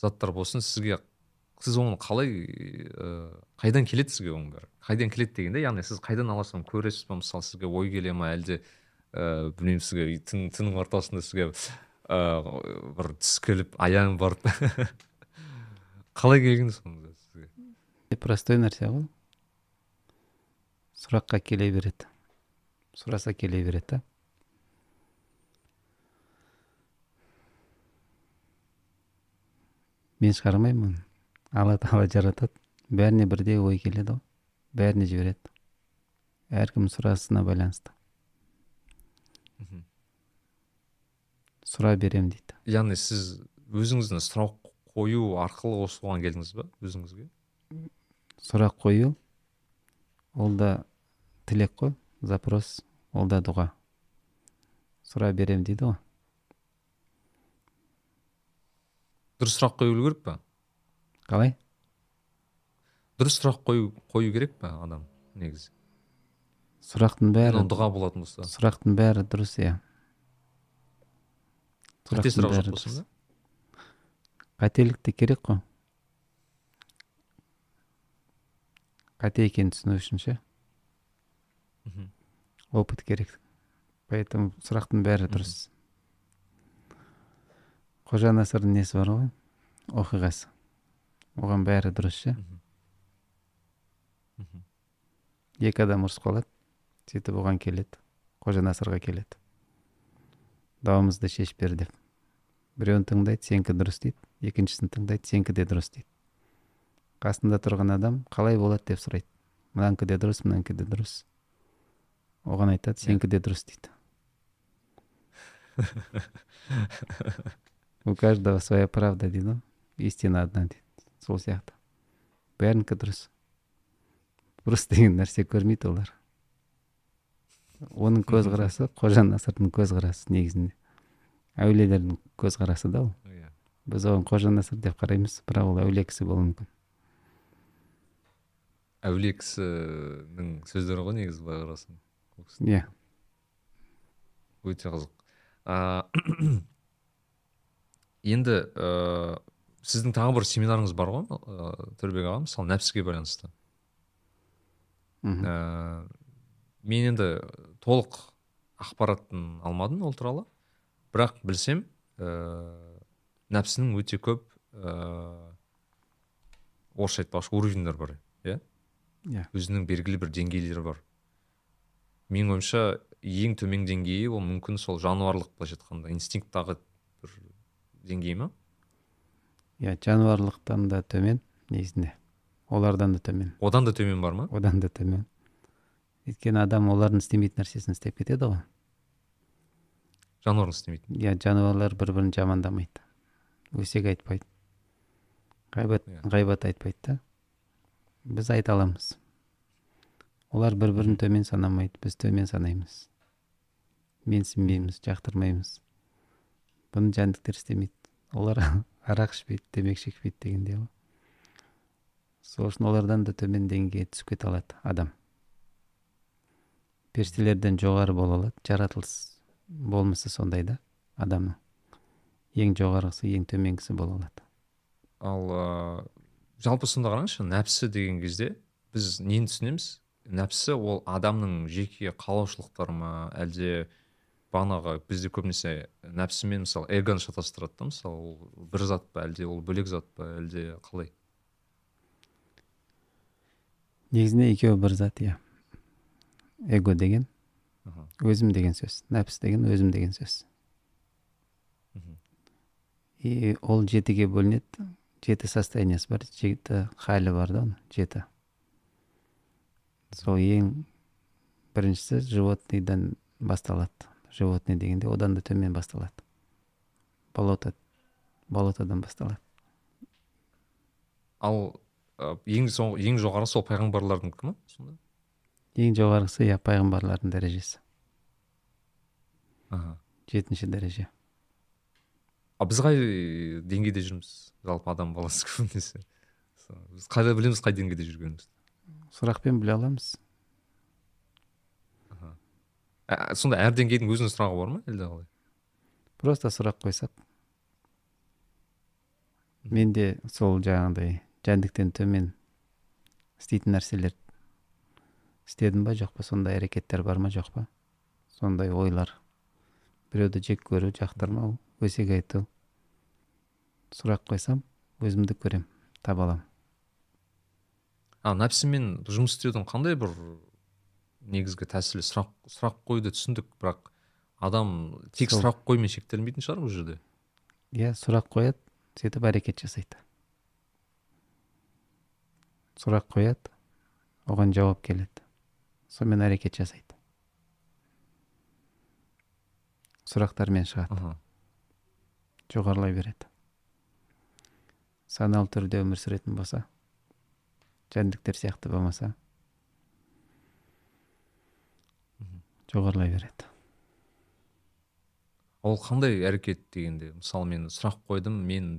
[SPEAKER 2] заттар болсын сізге сіз оны қалай ыыы, қайдан келеді сізге оның бәрі? Қайдан келеді дегенде яғни сіз қайдан аласыз оны көресіз ба мысалы сізге ой келе ма әлде ыыы білмеймін сізге түн түннің ортасында сізге ыыы бір түс келіп аяң барып қалай келген соңында сізге?
[SPEAKER 1] Простой нәрсе ғой. Сұраққа келе береді. Сұраса келе береді да. Мен шығармаймын оны. Алла тағала жаратады. Бәріне бірдей ой келеді ғой. Бәріне жібереді. Әркім сұрасына байланысты. Сұра берем дейді.
[SPEAKER 2] Яғни сіз өзіңізден сұрақ қою арқылы осыған келдіңіз ба өзіңізге?
[SPEAKER 1] Сұрақ қою. Ол да тілек қой запрос. Ол да дұға. Сұра берем дейді ғой.
[SPEAKER 2] Дұрыс сұрақ қою керек па?
[SPEAKER 1] Қалай?
[SPEAKER 2] Дұрыс сұрақ қою қою керек па адам негізі?
[SPEAKER 1] Сұрақтың бәрі
[SPEAKER 2] дұға болатын болса.
[SPEAKER 1] Сұрақтың бәрі дұрыс иә.
[SPEAKER 2] Қате сұрақ жоқ болсын
[SPEAKER 1] дұрыс.
[SPEAKER 2] ба
[SPEAKER 1] қателік те керек қой. Қате екенін түсіну үшін ше? Опыт керек. Поэтому сұрақтың бәрі дұрыс. Қожа насырдың несі бар ғой? Оқиғасы. Оған бәрі дұрыс ше? Екі адам ұрысып қалады сөйтіп оған келеді. Қожа насырға келеді. Дауымызды шешіп бер деп. Біреуін тыңдайды сенікі дұрыс дейді. Екіншісін тыңдайды сенікі де дұрыс дейді. Қасында тұрған адам қалай болады деп сұрайды. Мынанікі де дұрыс мынанікі де дұрыс. Оған айтады сенікі де дұрыс дейді. У каждого своя правда дейді ғой. Истина одна дейді. Сол сияқты. Бәрінікі дұрыс. Дұрыс деген нәрсе көрмейді олар. Оның көзқарасы қожа насырдың көзқарасы негізінде. Әулиелердің көзқарасы да ол.
[SPEAKER 2] Иә.
[SPEAKER 1] Біз оған қожа насыр деп қараймыз бірақ ол әулие кісі болуы мүмкін.
[SPEAKER 2] Әулие кісінің сөздері ғой негізі былай қарасаң.
[SPEAKER 1] Иә.
[SPEAKER 2] Өте қызық. А, енді ә, сіздің тағы бір семинарыңыз бар ғой ә, төрбек аға мысалы нәпсіге байланысты.
[SPEAKER 1] Мхм.
[SPEAKER 2] мен енді толық ақпаратын алмадым ол туралы. Бірақ білсем ә, нәпсінің өте көп ә, орысша айтпақшы уровеньдер бар иә?
[SPEAKER 1] Иә.
[SPEAKER 2] Өзінің белгілі бір деңгейлері бар. Менің ойымша ең төмен деңгейі ол мүмкін сол жануарлық былайша айтқанда инстинкттағы бір деңгей ма?
[SPEAKER 1] Иә жануарлықтан да төмен негізінде. Олардан да төмен.
[SPEAKER 2] Одан да төмен бар ма?
[SPEAKER 1] Одан да төмен. Өйткені адам олардың істемейтін нәрсесін істеп кетеді ғой.
[SPEAKER 2] Жануардың істемейтін
[SPEAKER 1] иә жануарлар бір бірін жамандамайды. Өсек айтпайды. Ғайбат
[SPEAKER 2] Иә.
[SPEAKER 1] ғайбат айтпайды да. Біз айта аламыз. Олар бір бірін төмен санамайды. Біз төмен санаймыз. Менсінбейміз жақтырмаймыз. Бұны жәндіктер істемейді. Олар арақ ішпейді темекі шекпейді дегендей ғой. Сол үшін олардан да төмен деңгейге түсіп кете алады адам. Періштелерден жоғары бола алады жаратылыс. Болмысы сондай да адамның. Ең жоғарғысы ең төменгісі бола алады.
[SPEAKER 2] Ал ә, жалпы сонда қараңызшы нәпсі деген кезде біз нені түсінеміз? Нәпсі ол адамның жеке қалаушылықтары ма? Әлде бағанағы бізде көбінесе нәпсімен мысалы эгоны шатастырады да мысалы ол бір зат па әлде ол бөлек зат па әлде қалай?
[SPEAKER 1] Негізінде екеуі бір зат иә. Эго деген. Өзім деген сөз. Нәпс деген өзім деген сөз. И ол жетіге бөлінеді. Жеті состояниесі бар жеті халі бар да оның жеті. Сол ең біріншісі животныйдан басталады. Животный дегенде одан да төмен басталады. Болото болотодан басталады.
[SPEAKER 2] Ал ең соң ең жоғары сол пайғамбарлардікі ма сонда?
[SPEAKER 1] Ең жоғарғысы иә пайғамбарлардың дәрежесі.
[SPEAKER 2] Аха.
[SPEAKER 1] Жетінші дәреже.
[SPEAKER 2] Ал біз қай деңгейде жүрміз? Жалпы адам баласы көбінесе біз қайда білеміз қай деңгейде жүргенімізді.
[SPEAKER 1] Сұрақпен біле аламыз.
[SPEAKER 2] Ә, сонда әр деңгейдің өзінің сұрағы бар ма әлде қалай?
[SPEAKER 1] Просто сұрақ қойсақ. Менде сол жаңағыдай жәндіктен төмен істейтін нәрселер істедім ба жоқ па? сондай әрекеттер бар ма жоқ па? сондай ойлар. Біреуді жек көру жақтырмау өсек айту. Сұрақ қойсам өзімді көрем таба аламын.
[SPEAKER 2] А нәпсімен жұмыс істеудің қандай бір негізгі тәсілі? Сұрақ сұрақ қоюды түсіндік бірақ адам тек
[SPEAKER 1] Сол.
[SPEAKER 2] сұрақ қоюмен шектелмейтін шығар бұл жерде.
[SPEAKER 1] Иә сұрақ қояды сөйтіп әрекет жасайды. Сұрақ қояды оған жауап келеді. Сонымен әрекет жасайды. Сұрақтармен шығады.
[SPEAKER 2] Аха
[SPEAKER 1] жоғарылай береді. Саналы түрде өмір сүретін болса жәндіктер сияқты болмаса жоғарылай береді.
[SPEAKER 2] Ол қандай әрекет дегенде? Мысалы мен сұрақ қойдым мен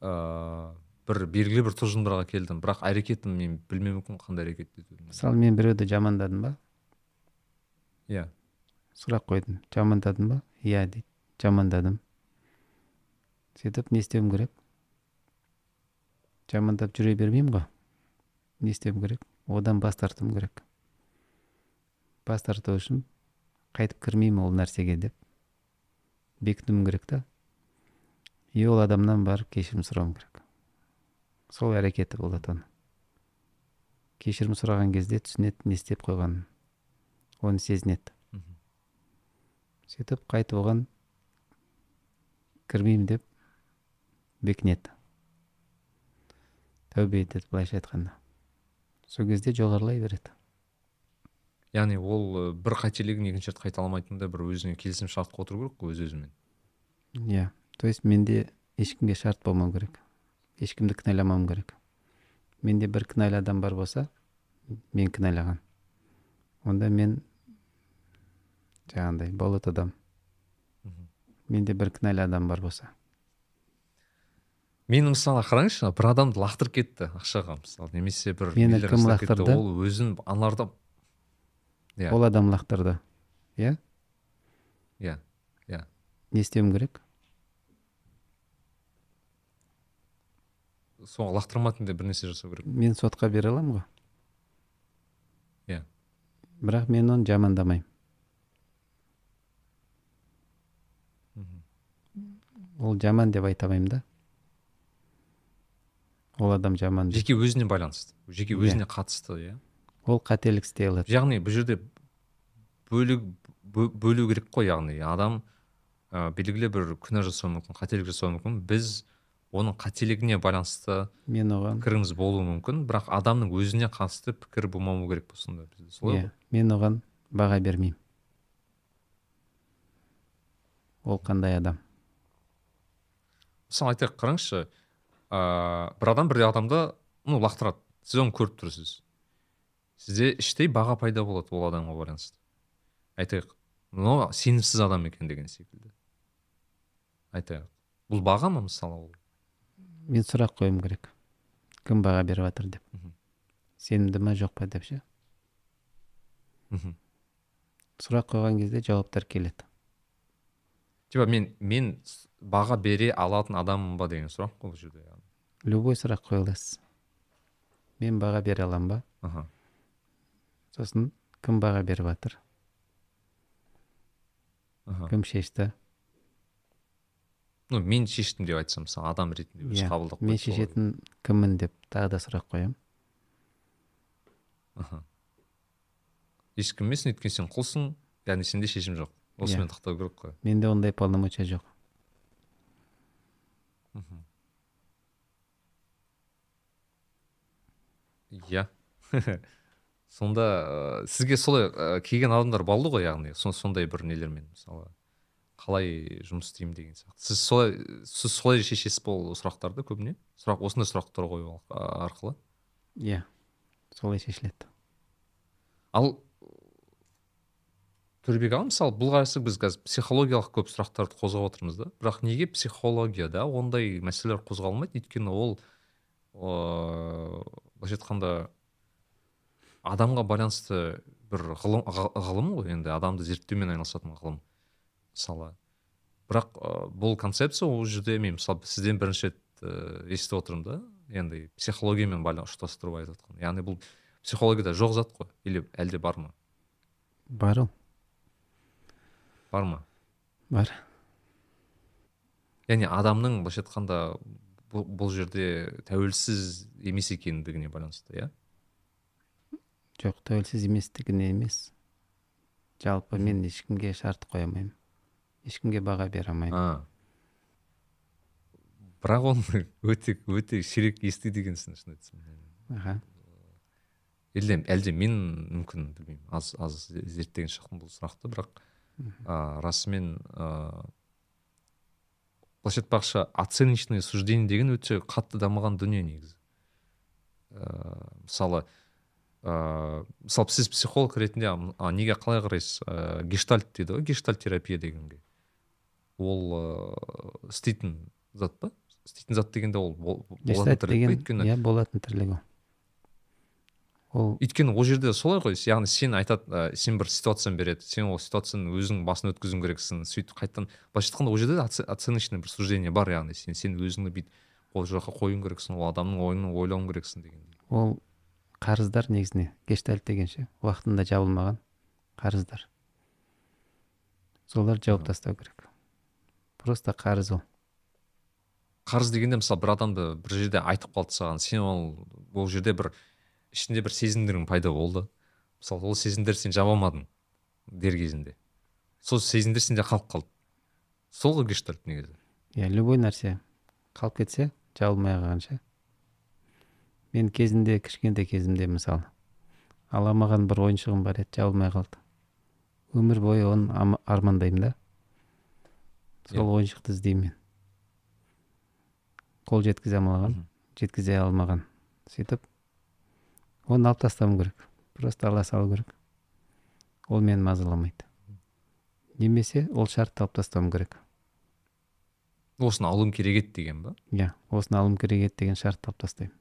[SPEAKER 2] ыыы бір белгілі бір тұжырымдарға келдім. Бірақ әрекетім мен білмеуі мүмкін қандай әрекет етуді
[SPEAKER 1] мысалы мен біреуді жамандадым ба?
[SPEAKER 2] Иә.
[SPEAKER 1] Сұрақ қойдым. Жамандадың ба? Иә дейді. Жамандадым. Сөйтіп не істеуім керек? Жамандап жүре бермеймін ғой. Не істеуім керек? Одан бас тартуым керек. Бас тарту үшін қайтып кірмеймін ол нәрсеге деп. Бекінуім керек та. И ол адамнан барып кешірім сұрауым керек. Сол әрекеті болады оның кешірім сұраған кезде түсінеді не істеп қойғанын. Оны сезінеді. Сөйтіп қайтып оған кірмеймін деп бекінеді. Тәубе етеді былайша айтқанда. Сол кезде жоғарылай береді.
[SPEAKER 2] Яғни ол бір қателігін екінші рет қайталамайтындай бір өзіне келісім шартқа отыру керек қой өз өзімен
[SPEAKER 1] иә. То есть менде ешкімге шарт болмау керек. Ешкімді кінәламауым керек. Менде бір кінәлі адам бар болса мен кінәлаған. Онда мен жаңағындай болот адам. Менде бір кінәлі адам бар болса.
[SPEAKER 2] Мені мысалы қараңызшы бір адамды лақтырып кетті ақшаға мысалы немесе бір
[SPEAKER 1] Мені кім лақтырды?
[SPEAKER 2] ол өзін аналарда иә.
[SPEAKER 1] Ол адам лақтырды. Иә?
[SPEAKER 2] Иә иә.
[SPEAKER 1] Не істеуім керек?
[SPEAKER 2] Соған лақтырмайтындай бір нәрсе жасау керек.
[SPEAKER 1] Мен сотқа бере аламын ғой.
[SPEAKER 2] Иә.
[SPEAKER 1] Бірақ мен оны жамандамаймын. Ол жаман деп айта алмаймын да. Ол адам жаман деп.
[SPEAKER 2] Жеке өзіне байланысты. Жеке
[SPEAKER 1] Иә.
[SPEAKER 2] өзіне қатысты иә.
[SPEAKER 1] Ол қателік істей алады.
[SPEAKER 2] Яғни бұл жерде бөлу бө- бөлу керек қой яғни. Адам ә, белгілі бір күнә жасауы мүмкін қателік жасауы мүмкін. Біз оның қателігіне байланысты
[SPEAKER 1] мен оған
[SPEAKER 2] пікіріміз болуы мүмкін. Бірақ адамның өзіне қатысты пікір болмауы керек пе сонда бізде? Солай
[SPEAKER 1] иә мен оған баға бермеймін. Ол қандай адам?
[SPEAKER 2] Мысалы айтайық қараңызшы ыыы бір адам бір адамды ну лақтырады. Сіз оны көріп тұрсыз. Сізде іштей баға пайда болады ол адамға байланысты. Айтайық мынау сенімсіз адам екен деген секілді. Айтайық. Бұл баға ма мысалы ол?
[SPEAKER 1] Мен сұрақ қоюым керек. Кім баға беріп жатыр деп. Сенімді ма жоқ па деп ше? Сұрақ қойған кезде жауаптар келеді.
[SPEAKER 2] Типа мен мен баға бере алатын адаммын ба деген сұрақ қой бұл жерде яғни.
[SPEAKER 1] любой сұрақ қоя аласыз мен баға бере аламын ба?
[SPEAKER 2] Аха.
[SPEAKER 1] Сосын кім баға беріп жатыр кім шешті?
[SPEAKER 2] Ну мен шештім деп айтсам мысалы адам ретінде өзі
[SPEAKER 1] иә
[SPEAKER 2] қабылдап
[SPEAKER 1] мен шешетін кіммін деп тағы да сұрақ қоямын
[SPEAKER 2] аха. Ешкім емес өйткені сен құлсың яғни сенде шешім жоқ. Осымен
[SPEAKER 1] Иә.
[SPEAKER 2] тоқтау керек қой.
[SPEAKER 1] Менде ондай полномочия жоқ.
[SPEAKER 2] Иә. Сонда ә, сізге солай ә, келген адамдар болды ғой яғни со- сондай бір нелермен мысалы? Қалай жұмыс істеймін деген сияқты. Сіз солай сіз солай шешесіз ба ол сұрақтарды көбіне. Сұрақ осындай сұрақтар қою арқылы.
[SPEAKER 1] Иә солай шешіледі.
[SPEAKER 2] Ал төребек аға мысалы бұл қарсы біз қазір психологиялық көп сұрақтарды қозғап отырмыз да. Бірақ неге психологияда ондай мәселелер қозғалмайды? Өйткені ол ыыы былайша айтқанда адамға байланысты бір ғылым ғылым ғой енді. Адамды зерттеумен айналысатын ғылым. Мысалы. Бірақ ы, бұл концепция ол жерде мен мысалы сізден бірінші рет ыыы естіп отырмын да. Енді психологиямен ұштастырып айтып жатқан яғни бұл психологияда жоқ зат қой? Или әлде бар ма?
[SPEAKER 1] Бар ол.
[SPEAKER 2] Бар ма?
[SPEAKER 1] Бар.
[SPEAKER 2] Яғни адамның былайша айтқанда бұл, бұл жерде тәуелсіз емес екендігіне байланысты иә?
[SPEAKER 1] Жоқ тәуелсіз еместігіне емес. Жалпы мен ешкімге шарт қоя алмаймын. Ешкімге баға бере алмаймын
[SPEAKER 2] а. Бірақ оны өте өте сирек естиді екенсің шын айтсам
[SPEAKER 1] аха.
[SPEAKER 2] Әлде әлде мен мүмкін білмеймін. Аз аз зерттеген шығармын бұл сұрақты бірақ а, расымен ыыы былайша айтпақшы оценочное суждение деген өте қатты дамыған дүние негізі. Ыыы мысалы ыыы мысалы сіз психолог ретінде а, неге қалай қарайсыз? Ыыы гештальт дейді ғой гештальт терапия дегенге. Ол ыыы істейтін зат па? істейтін зат дегенде ол бол- болатын
[SPEAKER 1] гештальт
[SPEAKER 2] тірлік па?
[SPEAKER 1] деген
[SPEAKER 2] өйткені
[SPEAKER 1] иә болатын тірлік ол. Ол
[SPEAKER 2] өйткені ол жерде солай ғой яғни сен айтады ә, сен бір ситуацияны береді сен ол ситуацияны өзің басынан өткізуің керексің сөйтіп қайтадан былайша айтқанда ол жерде де оце- оценочный бір суждение бар яғни сен сен өзіңді бүйтіп ол жаққа қоюың керексің ол адамның ойын ойлауың керексің дегендей.
[SPEAKER 1] Ол қарыздар негізіне гештальт деген ше уақытында жабылмаған қарыздар. Соларды жауып тастау керек. Просто қарыз ол.
[SPEAKER 2] Қарыз дегенде мысалы бір адамды бір жерде айтып қалды саған. Сен ол ол жерде бір ішінде бір сезімдерің пайда болды. Мысалы ол сезімдерді сен жаба алмадың дер кезінде. Сол сезімдер сенде қалып қалды. Сол ғой гештальт негізі.
[SPEAKER 1] Иә любой нәрсе қалып кетсе жабылмай қалғанша мен кезінде кішкентай кезімде мысалы ала алмаған бір ойыншығым бар еді жабылмай қалды. Өмір бойы оны армандаймын да. Сол
[SPEAKER 2] Иә.
[SPEAKER 1] ойыншықты іздеймін мен. Қол жеткізе алмаған жеткізе алмаған. Сөйтіп оны алып тастауым керек. Просто ала салу керек. Ол мені мазаламайды. Немесе ол шартты алып тастауым керек.
[SPEAKER 2] Осыны алуым керек еді деген ба?
[SPEAKER 1] Иә осыны алуым керек еді деген шартты алып тастаймын.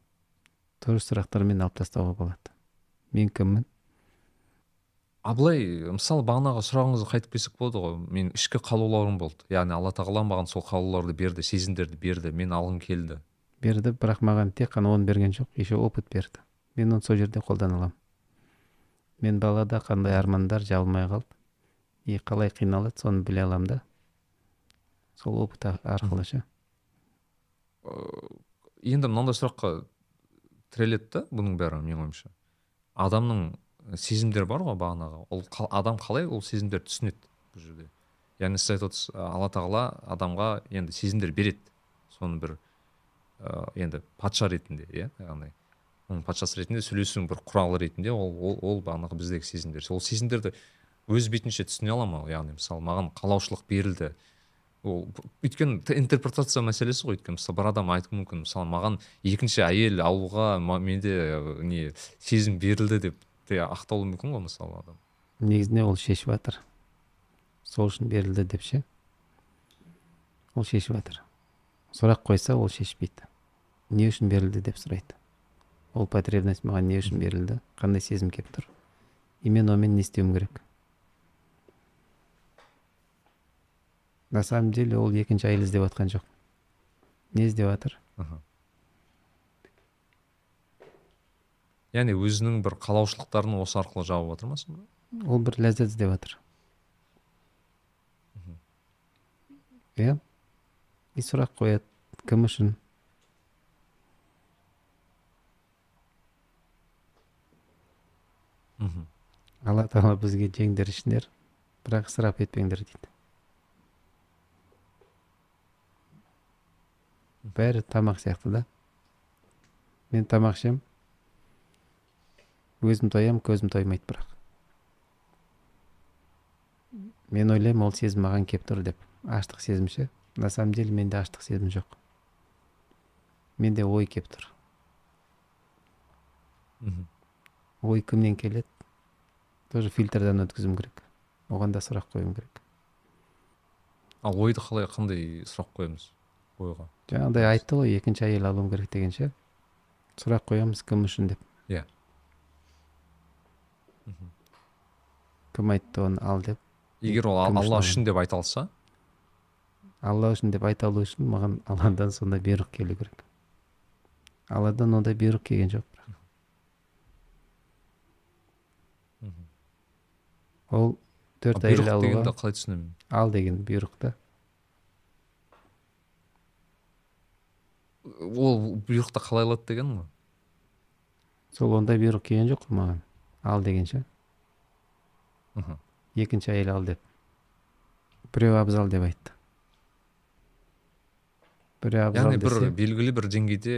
[SPEAKER 1] Дұрыс сұрақтармен алып тастауға болады. Мен кіммін?
[SPEAKER 2] А былай мысалы бағанағы сұрағыңызға қайтып келсек болады ғой. Мен ішкі қалауларым болды. Яғни алла тағала маған сол қалауларды берді сезімдерді берді. Мен алғым келді.
[SPEAKER 1] Берді бірақ маған тек қана оны берген жоқ еще опыт берді. Мен оны сол жерде қолдана аламын. Мен балада қандай армандар жабылмай қалды. И қалай қиналады соны біле аламын да. Сол опыт арқылы ше.
[SPEAKER 2] Енді мынандай сұраққа тіреледі да бұның бәрі менің ойымша. Адамның сезімдері бар ғой бағанағы. Ол адам қалай ол сезімдерді түсінеді бұл жерде. Яғни сіз айтып отырсыз алла тағала адамға енді сезімдер береді. Соны бір ә, енді патша ретінде иә яғни оның патшасы ретінде сөйлесудің бір құралы ретінде ол ол, ол бағанағы біздегі сезімдер. Ол сезімдерді өз бетінше түсіне ала ма? Яғни мысалы маған қалаушылық берілді. Ол өйткені интерпретация мәселесі ғой. Өйткені мысалы бір адам айтуы мүмкін. Мысалы маған екінші әйел алуға менде не сезім берілді деп те ақталуы мүмкін ғой мысалы адам?
[SPEAKER 1] Негізінде ол шешіп жатыр. Сол үшін берілді деп ше? Ол шешіп жатыр. Сұрақ қойса ол шешпейді. Не үшін берілді деп сұрайды. Ол потребность маған не үшін берілді? Қандай сезім келіп тұр? И мен онымен не істеуім керек? На самом деле ол екінші әйел іздеп жатқан жоқ. Не іздеп жатыр
[SPEAKER 2] Аха. Яғни өзінің бір қалаушылықтарын осы арқылы жауып жатыр ма сонда?
[SPEAKER 1] Ол бір ләззат іздеп жатыр иә. И сұрақ қояды. Кім үшін?
[SPEAKER 2] Мхм.
[SPEAKER 1] Алла тағала бізге жеңдер ішіңдер бірақ ысырап етпеңдер дейді. Бәрі тамақ сияқты да. Мен тамақ ішемін. Өзім тоямын көзім тоймайды бірақ. Мен ойлаймын ол сезім маған келіп тұр деп. Аштық сезім ше на самом деле менде аштық сезім жоқ. Менде ой келіп тұр.
[SPEAKER 2] Мхм.
[SPEAKER 1] Ой кімнен келеді? Тоже фильтрдан өткізуім керек. Оған да сұрақ қоюым керек.
[SPEAKER 2] Ал ойды қалай қандай сұрақ қоямыз ойға?
[SPEAKER 1] Жаңағыдай айтты ғой екінші әйел алуым керек деген ше. Сұрақ қоямыз кім үшін деп.
[SPEAKER 2] Иә.
[SPEAKER 1] Кім айтты оны ал деп?
[SPEAKER 2] егер ол алла үшін деп айта алса?
[SPEAKER 1] Алла үшін деп айта алу үшін маған алладан сондай бұйрық келу керек. Алладан ондай бұйрық келген жоқ бірақ. Ол төрт әйел алуға
[SPEAKER 2] дегенді қалай түсінемін?
[SPEAKER 1] Ал деген бұйрық та.
[SPEAKER 2] Ол бұйрықты қалай алады деген ғой.
[SPEAKER 1] Сол ондай бұйрық келген жоқ қой маған. Ал деген ше. Екінші әйел ал деп. Біреу абзал деп айтты. Біреу абзал
[SPEAKER 2] яғни бір белгілі бір деңгейде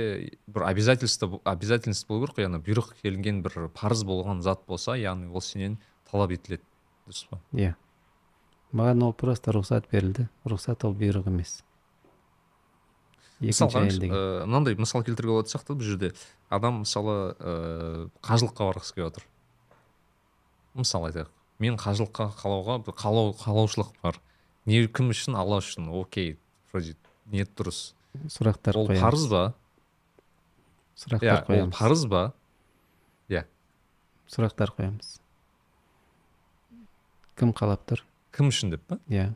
[SPEAKER 2] бір обязательство обязательность болу керек қой. Яғни бұйрық келген бір парыз болған зат болса яғни ол сенен талап етіледі. Дұрыс па?
[SPEAKER 1] Иә. Маған ол просто рұқсат берілді. Рұқсат ол бұйрық емес.
[SPEAKER 2] Ә, мынандай мысал келтіруге болатын сияқты бұл жерде. Адам мысалы ә, қажылыққа барғысы келіп отыр. Мысалы айтайық. Мен қажылыққа қалауға бір қалау қалаушылық бар. Не кім үшін? Алла үшін. Окей вроде ниет дұрыс.
[SPEAKER 1] Сұрақтар
[SPEAKER 2] ол
[SPEAKER 1] қоямыз.
[SPEAKER 2] парыз ба?
[SPEAKER 1] Сұрақтар
[SPEAKER 2] иә ол
[SPEAKER 1] қоямыз.
[SPEAKER 2] парыз ба? Иә.
[SPEAKER 1] Сұрақтар қоямыз. Кім қалап тұр?
[SPEAKER 2] Кім үшін деп па?
[SPEAKER 1] Иә.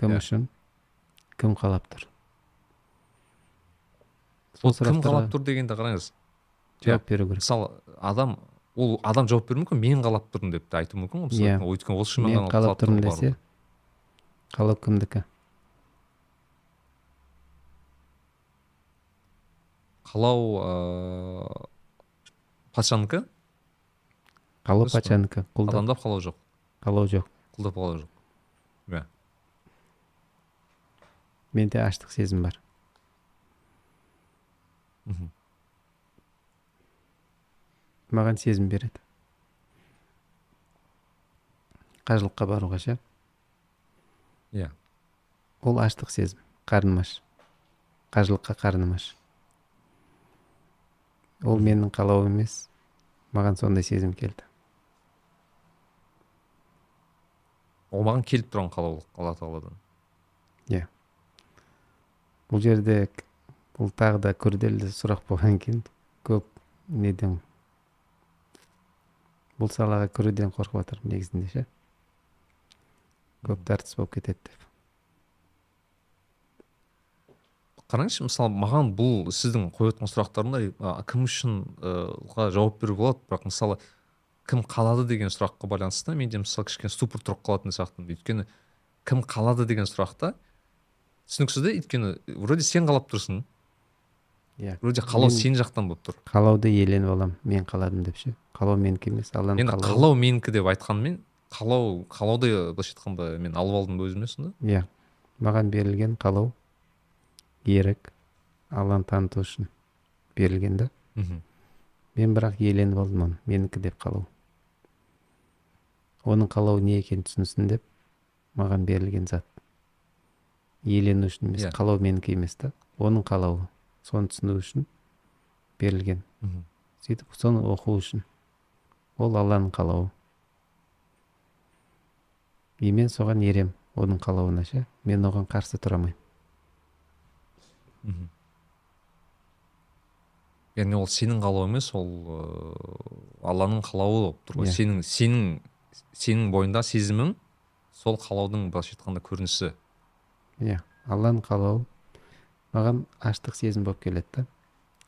[SPEAKER 1] Кім
[SPEAKER 2] Иә.
[SPEAKER 1] үшін? Кім қалап тұр?
[SPEAKER 2] Ол кім қалап тұр дегенде қараңыз.
[SPEAKER 1] жауап беру керек.
[SPEAKER 2] Мысалы адам ол адам жауап беруі мүмкін мен қалап тұрмын деп те айтуы мүмкін ғой.
[SPEAKER 1] Иә.
[SPEAKER 2] мысалы өйткені ол шын
[SPEAKER 1] мен қалап тұрмын десе қалау кімдікі?
[SPEAKER 2] Қалау ыыы патшанікі
[SPEAKER 1] қалау патшанікі құлдап.
[SPEAKER 2] Адамда қалау жоқ.
[SPEAKER 1] Қалау жоқ.
[SPEAKER 2] Құлдап қалау жоқ. Иә.
[SPEAKER 1] Менде аштық сезім бар.
[SPEAKER 2] Мхм.
[SPEAKER 1] Маған сезім береді. Қажылыққа баруға ше
[SPEAKER 2] иә.
[SPEAKER 1] Ол аштық сезім қарным аш. Қажылыққа қарным аш. Ол менің қалауым емес маған сондай сезім келді.
[SPEAKER 2] Ол маған келіп тұрған қалаулық алла тағаладан
[SPEAKER 1] бұл жерде бұл тағы да күрделі сұрақ болғаннан кейін көп неден бұл салаға кіруден қорқып жатырмын негізінде ше? Көп тартыс болып кетеді деп.
[SPEAKER 2] Қараңызшы мысалы маған бұл сіздің қойып отырған а, кім үшін ға жауап беруге болады? Бірақ мысалы кім қалады деген сұраққа байланысты менде мысалы кішкене ступор тұрып қалатын сияқтымын. Өйткені кім қалады деген сұрақта түсініксіз да өйткені вроде сен қалап тұрсың
[SPEAKER 1] иә.
[SPEAKER 2] Вроде қалау сен жақтан болып тұр.
[SPEAKER 1] қалауды иеленіп аламын мен қаладым деп ше. Қалау менікі емес алланың
[SPEAKER 2] енді қалау менікі деп айтқанмен қалау қалауды былайша айтқанда мен алып алдым ба өзіме сонда?
[SPEAKER 1] Иә. Маған берілген қалау ерік алланы таныту үшін берілген да. Мен бірақ иеленіп алдым оны менікі деп қалау. Оның қалауы не екенін түсінсін деп маған берілген зат. Иелену үшін емес
[SPEAKER 2] Иә.
[SPEAKER 1] қалау менікі емес та. Оның қалауы. Соны түсіну үшін берілген. Сөйтіп соны оқу үшін ол алланың қалауы. И мен соған ерем оның қалауына ше. Мен оған қарсы тұра алмаймын.
[SPEAKER 2] Мхм. яғни ол сенің қалауы емес ол ыыы алланың қалауы болып тұр ғой.
[SPEAKER 1] Иә.
[SPEAKER 2] сенің сенің сенің бойында сезімің сол қалаудың былайша айтқанда көрінісі.
[SPEAKER 1] Иә. Алланың қалауы маған аштық сезім болып келеді да.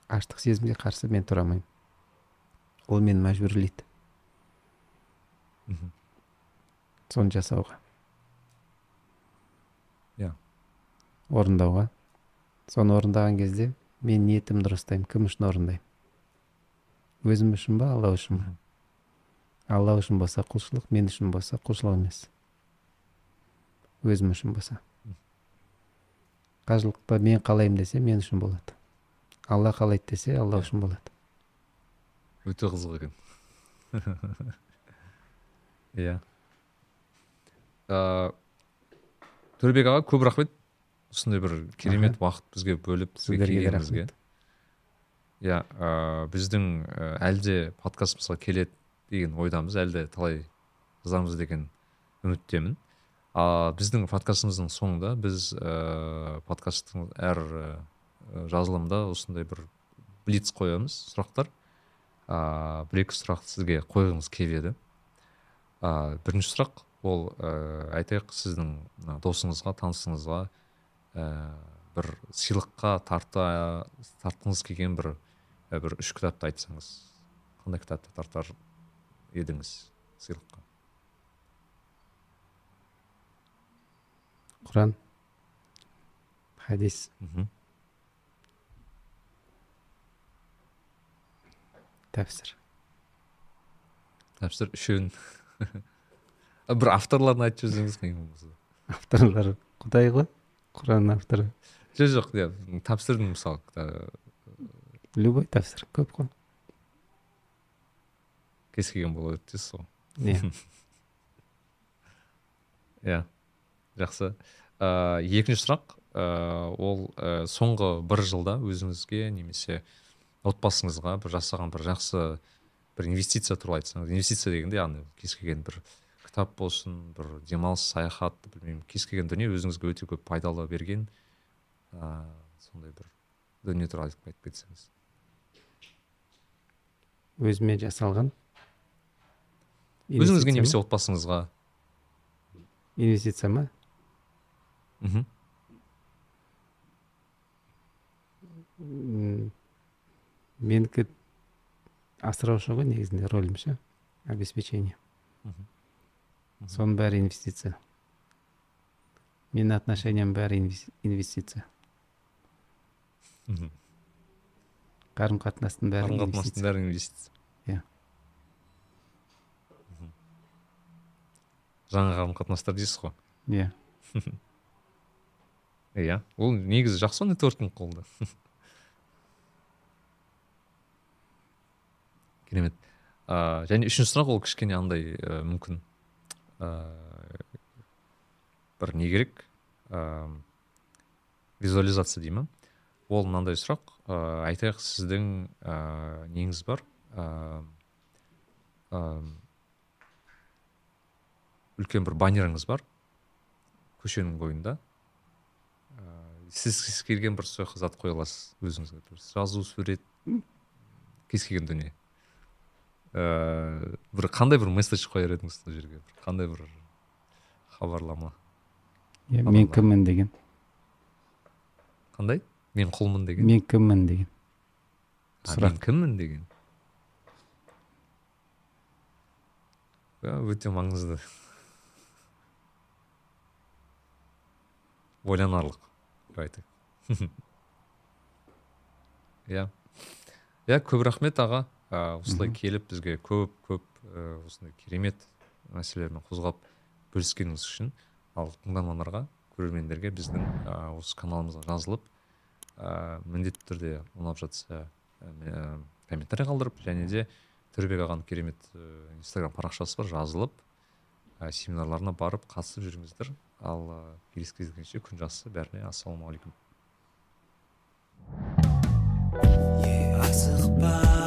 [SPEAKER 1] Аштық сезімге қарсы мен тұра алмаймын ол мені мәжбүрлейді.
[SPEAKER 2] Мхм.
[SPEAKER 1] соны жасауға.
[SPEAKER 2] Иә.
[SPEAKER 1] орындауға. Соны орындаған кезде мен ниетімді дұрыстаймын кім үшін орындаймын? Өзім үшін ба алла үшін ба? Алла үшін болса құлшылық мен үшін болса құлшылық емес. Өзім үшін болса. Қажылықты мен қалаймын десе мен үшін болады. Алла қалайды десе алла үшін болады.
[SPEAKER 2] Өте қызық екен. Иә. Ыыы төлебек аға көп рахмет. Осындай бір керемет уақыт бізге бөліп бізге
[SPEAKER 1] сіздерге
[SPEAKER 2] иә біздің әлде подкастымызға келеді деген ойдамыз әлде талай жазамыз деген үміттемін. А біздің подкастымыздың соңында біз ыыы подкасттың әр і, жазылымда осындай бір блиц қоямыз сұрақтар. Ыыы бір екі сұрақ сізге қойғымыз келеді. Ыыы бірінші сұрақ ол ыыы айтайық сіздің досыңызға танысыңызға ііі бір сыйлыққа тарта тартқыңыз келген бір бір үш кітапты айтсаңыз қандай кітапты тартар едіңіз сыйлыққа?
[SPEAKER 1] Құран хадис.
[SPEAKER 2] Мхм
[SPEAKER 1] тәпсір
[SPEAKER 2] тәпсір үшеуін. Бір авторларын айтып жіберсеңіз қиын болмаса.
[SPEAKER 1] Авторлары құдай ғой құранның авторы.
[SPEAKER 2] Жоқ жоқ иә тәпсірдің мысалы
[SPEAKER 1] любой тәпсір көп қой.
[SPEAKER 2] Кез келген бола береді дейсіз ғой.
[SPEAKER 1] Иә.
[SPEAKER 2] Иә. Жақсы. Ыыы екінші сұрақ. Ыыы ол і соңғы бір жылда өзіңізге немесе отбасыңызға бір жасаған бір жақсы бір инвестиция туралы айтсаңыз инвестиция дегенде яғни кез келген бір кітап болсын бір демалыс саяхат білмеймін кез келген дүние өзіңізге өте көп пайдалы берген ыыы сондай бір дүние туралы айтып кетсеңіз.
[SPEAKER 1] Өзіме жасалған?
[SPEAKER 2] Өзіңізге немесе отбасыңызға?
[SPEAKER 1] Инвестиция ма?
[SPEAKER 2] Мхм
[SPEAKER 1] М, менікі асыраушы ғой негізінде рөлім ше обеспечение.
[SPEAKER 2] Мгм. Мгм.
[SPEAKER 1] соның бәрі инвестиция. Менің отношениям бәрі инвес- инвестиция.
[SPEAKER 2] Мхм
[SPEAKER 1] қарым қатынастың бәрі
[SPEAKER 2] қарым қатынастың
[SPEAKER 1] инвестиция.
[SPEAKER 2] бәрі инвестиция.
[SPEAKER 1] Иә.
[SPEAKER 2] Жаңа қарым қатынастар дейсіз ғой.
[SPEAKER 1] Иә.
[SPEAKER 2] иә ол негізі жақсы нетворкинг қолда керемет. Ә, және үшінші сұрақ ол кішкене андай ә, мүмкін. Ә, бір не керек? Ә, визуализация дей ма ол мынандай сұрақ. Ә, айтайық сіздің ә, неңіз бар. Ә, ә, үлкен бір баннеріңіз бар. Көшенің бойында. Сіз кез келген бір сол зат қоя аласыз өзіңізге. Бір жазу сурет кез келген дүние. Ә, бір қандай бір месседж қояр едіңіз сол жерге? Бір қандай бір хабарлама?
[SPEAKER 1] Иә мен кіммін деген.
[SPEAKER 2] Қандай? Мен құлмын деген?
[SPEAKER 1] Мен кіммін деген. Сұрақ.
[SPEAKER 2] кіммін деген? Иә, өте маңызды. Ойланарлық. Иә иә көп рахмет аға. Ә, осылай келіп бізге көп көп ә, осындай керемет мәселелермен қозғап бөліскеніңіз үшін ал тыңдармандарға көрермендерге біздің ә, осы каналымызға жазылып міндетті түрде ұнап жатса комментарий қалдырып және де төребек ағаның керемет инстаграм парақшасы бар жазылып семинарларына барып қатысып жүріңіздер. Ал ә, келесі күн жақсы. Бәріне ассалаумағалейкум.
[SPEAKER 3] Асықпа.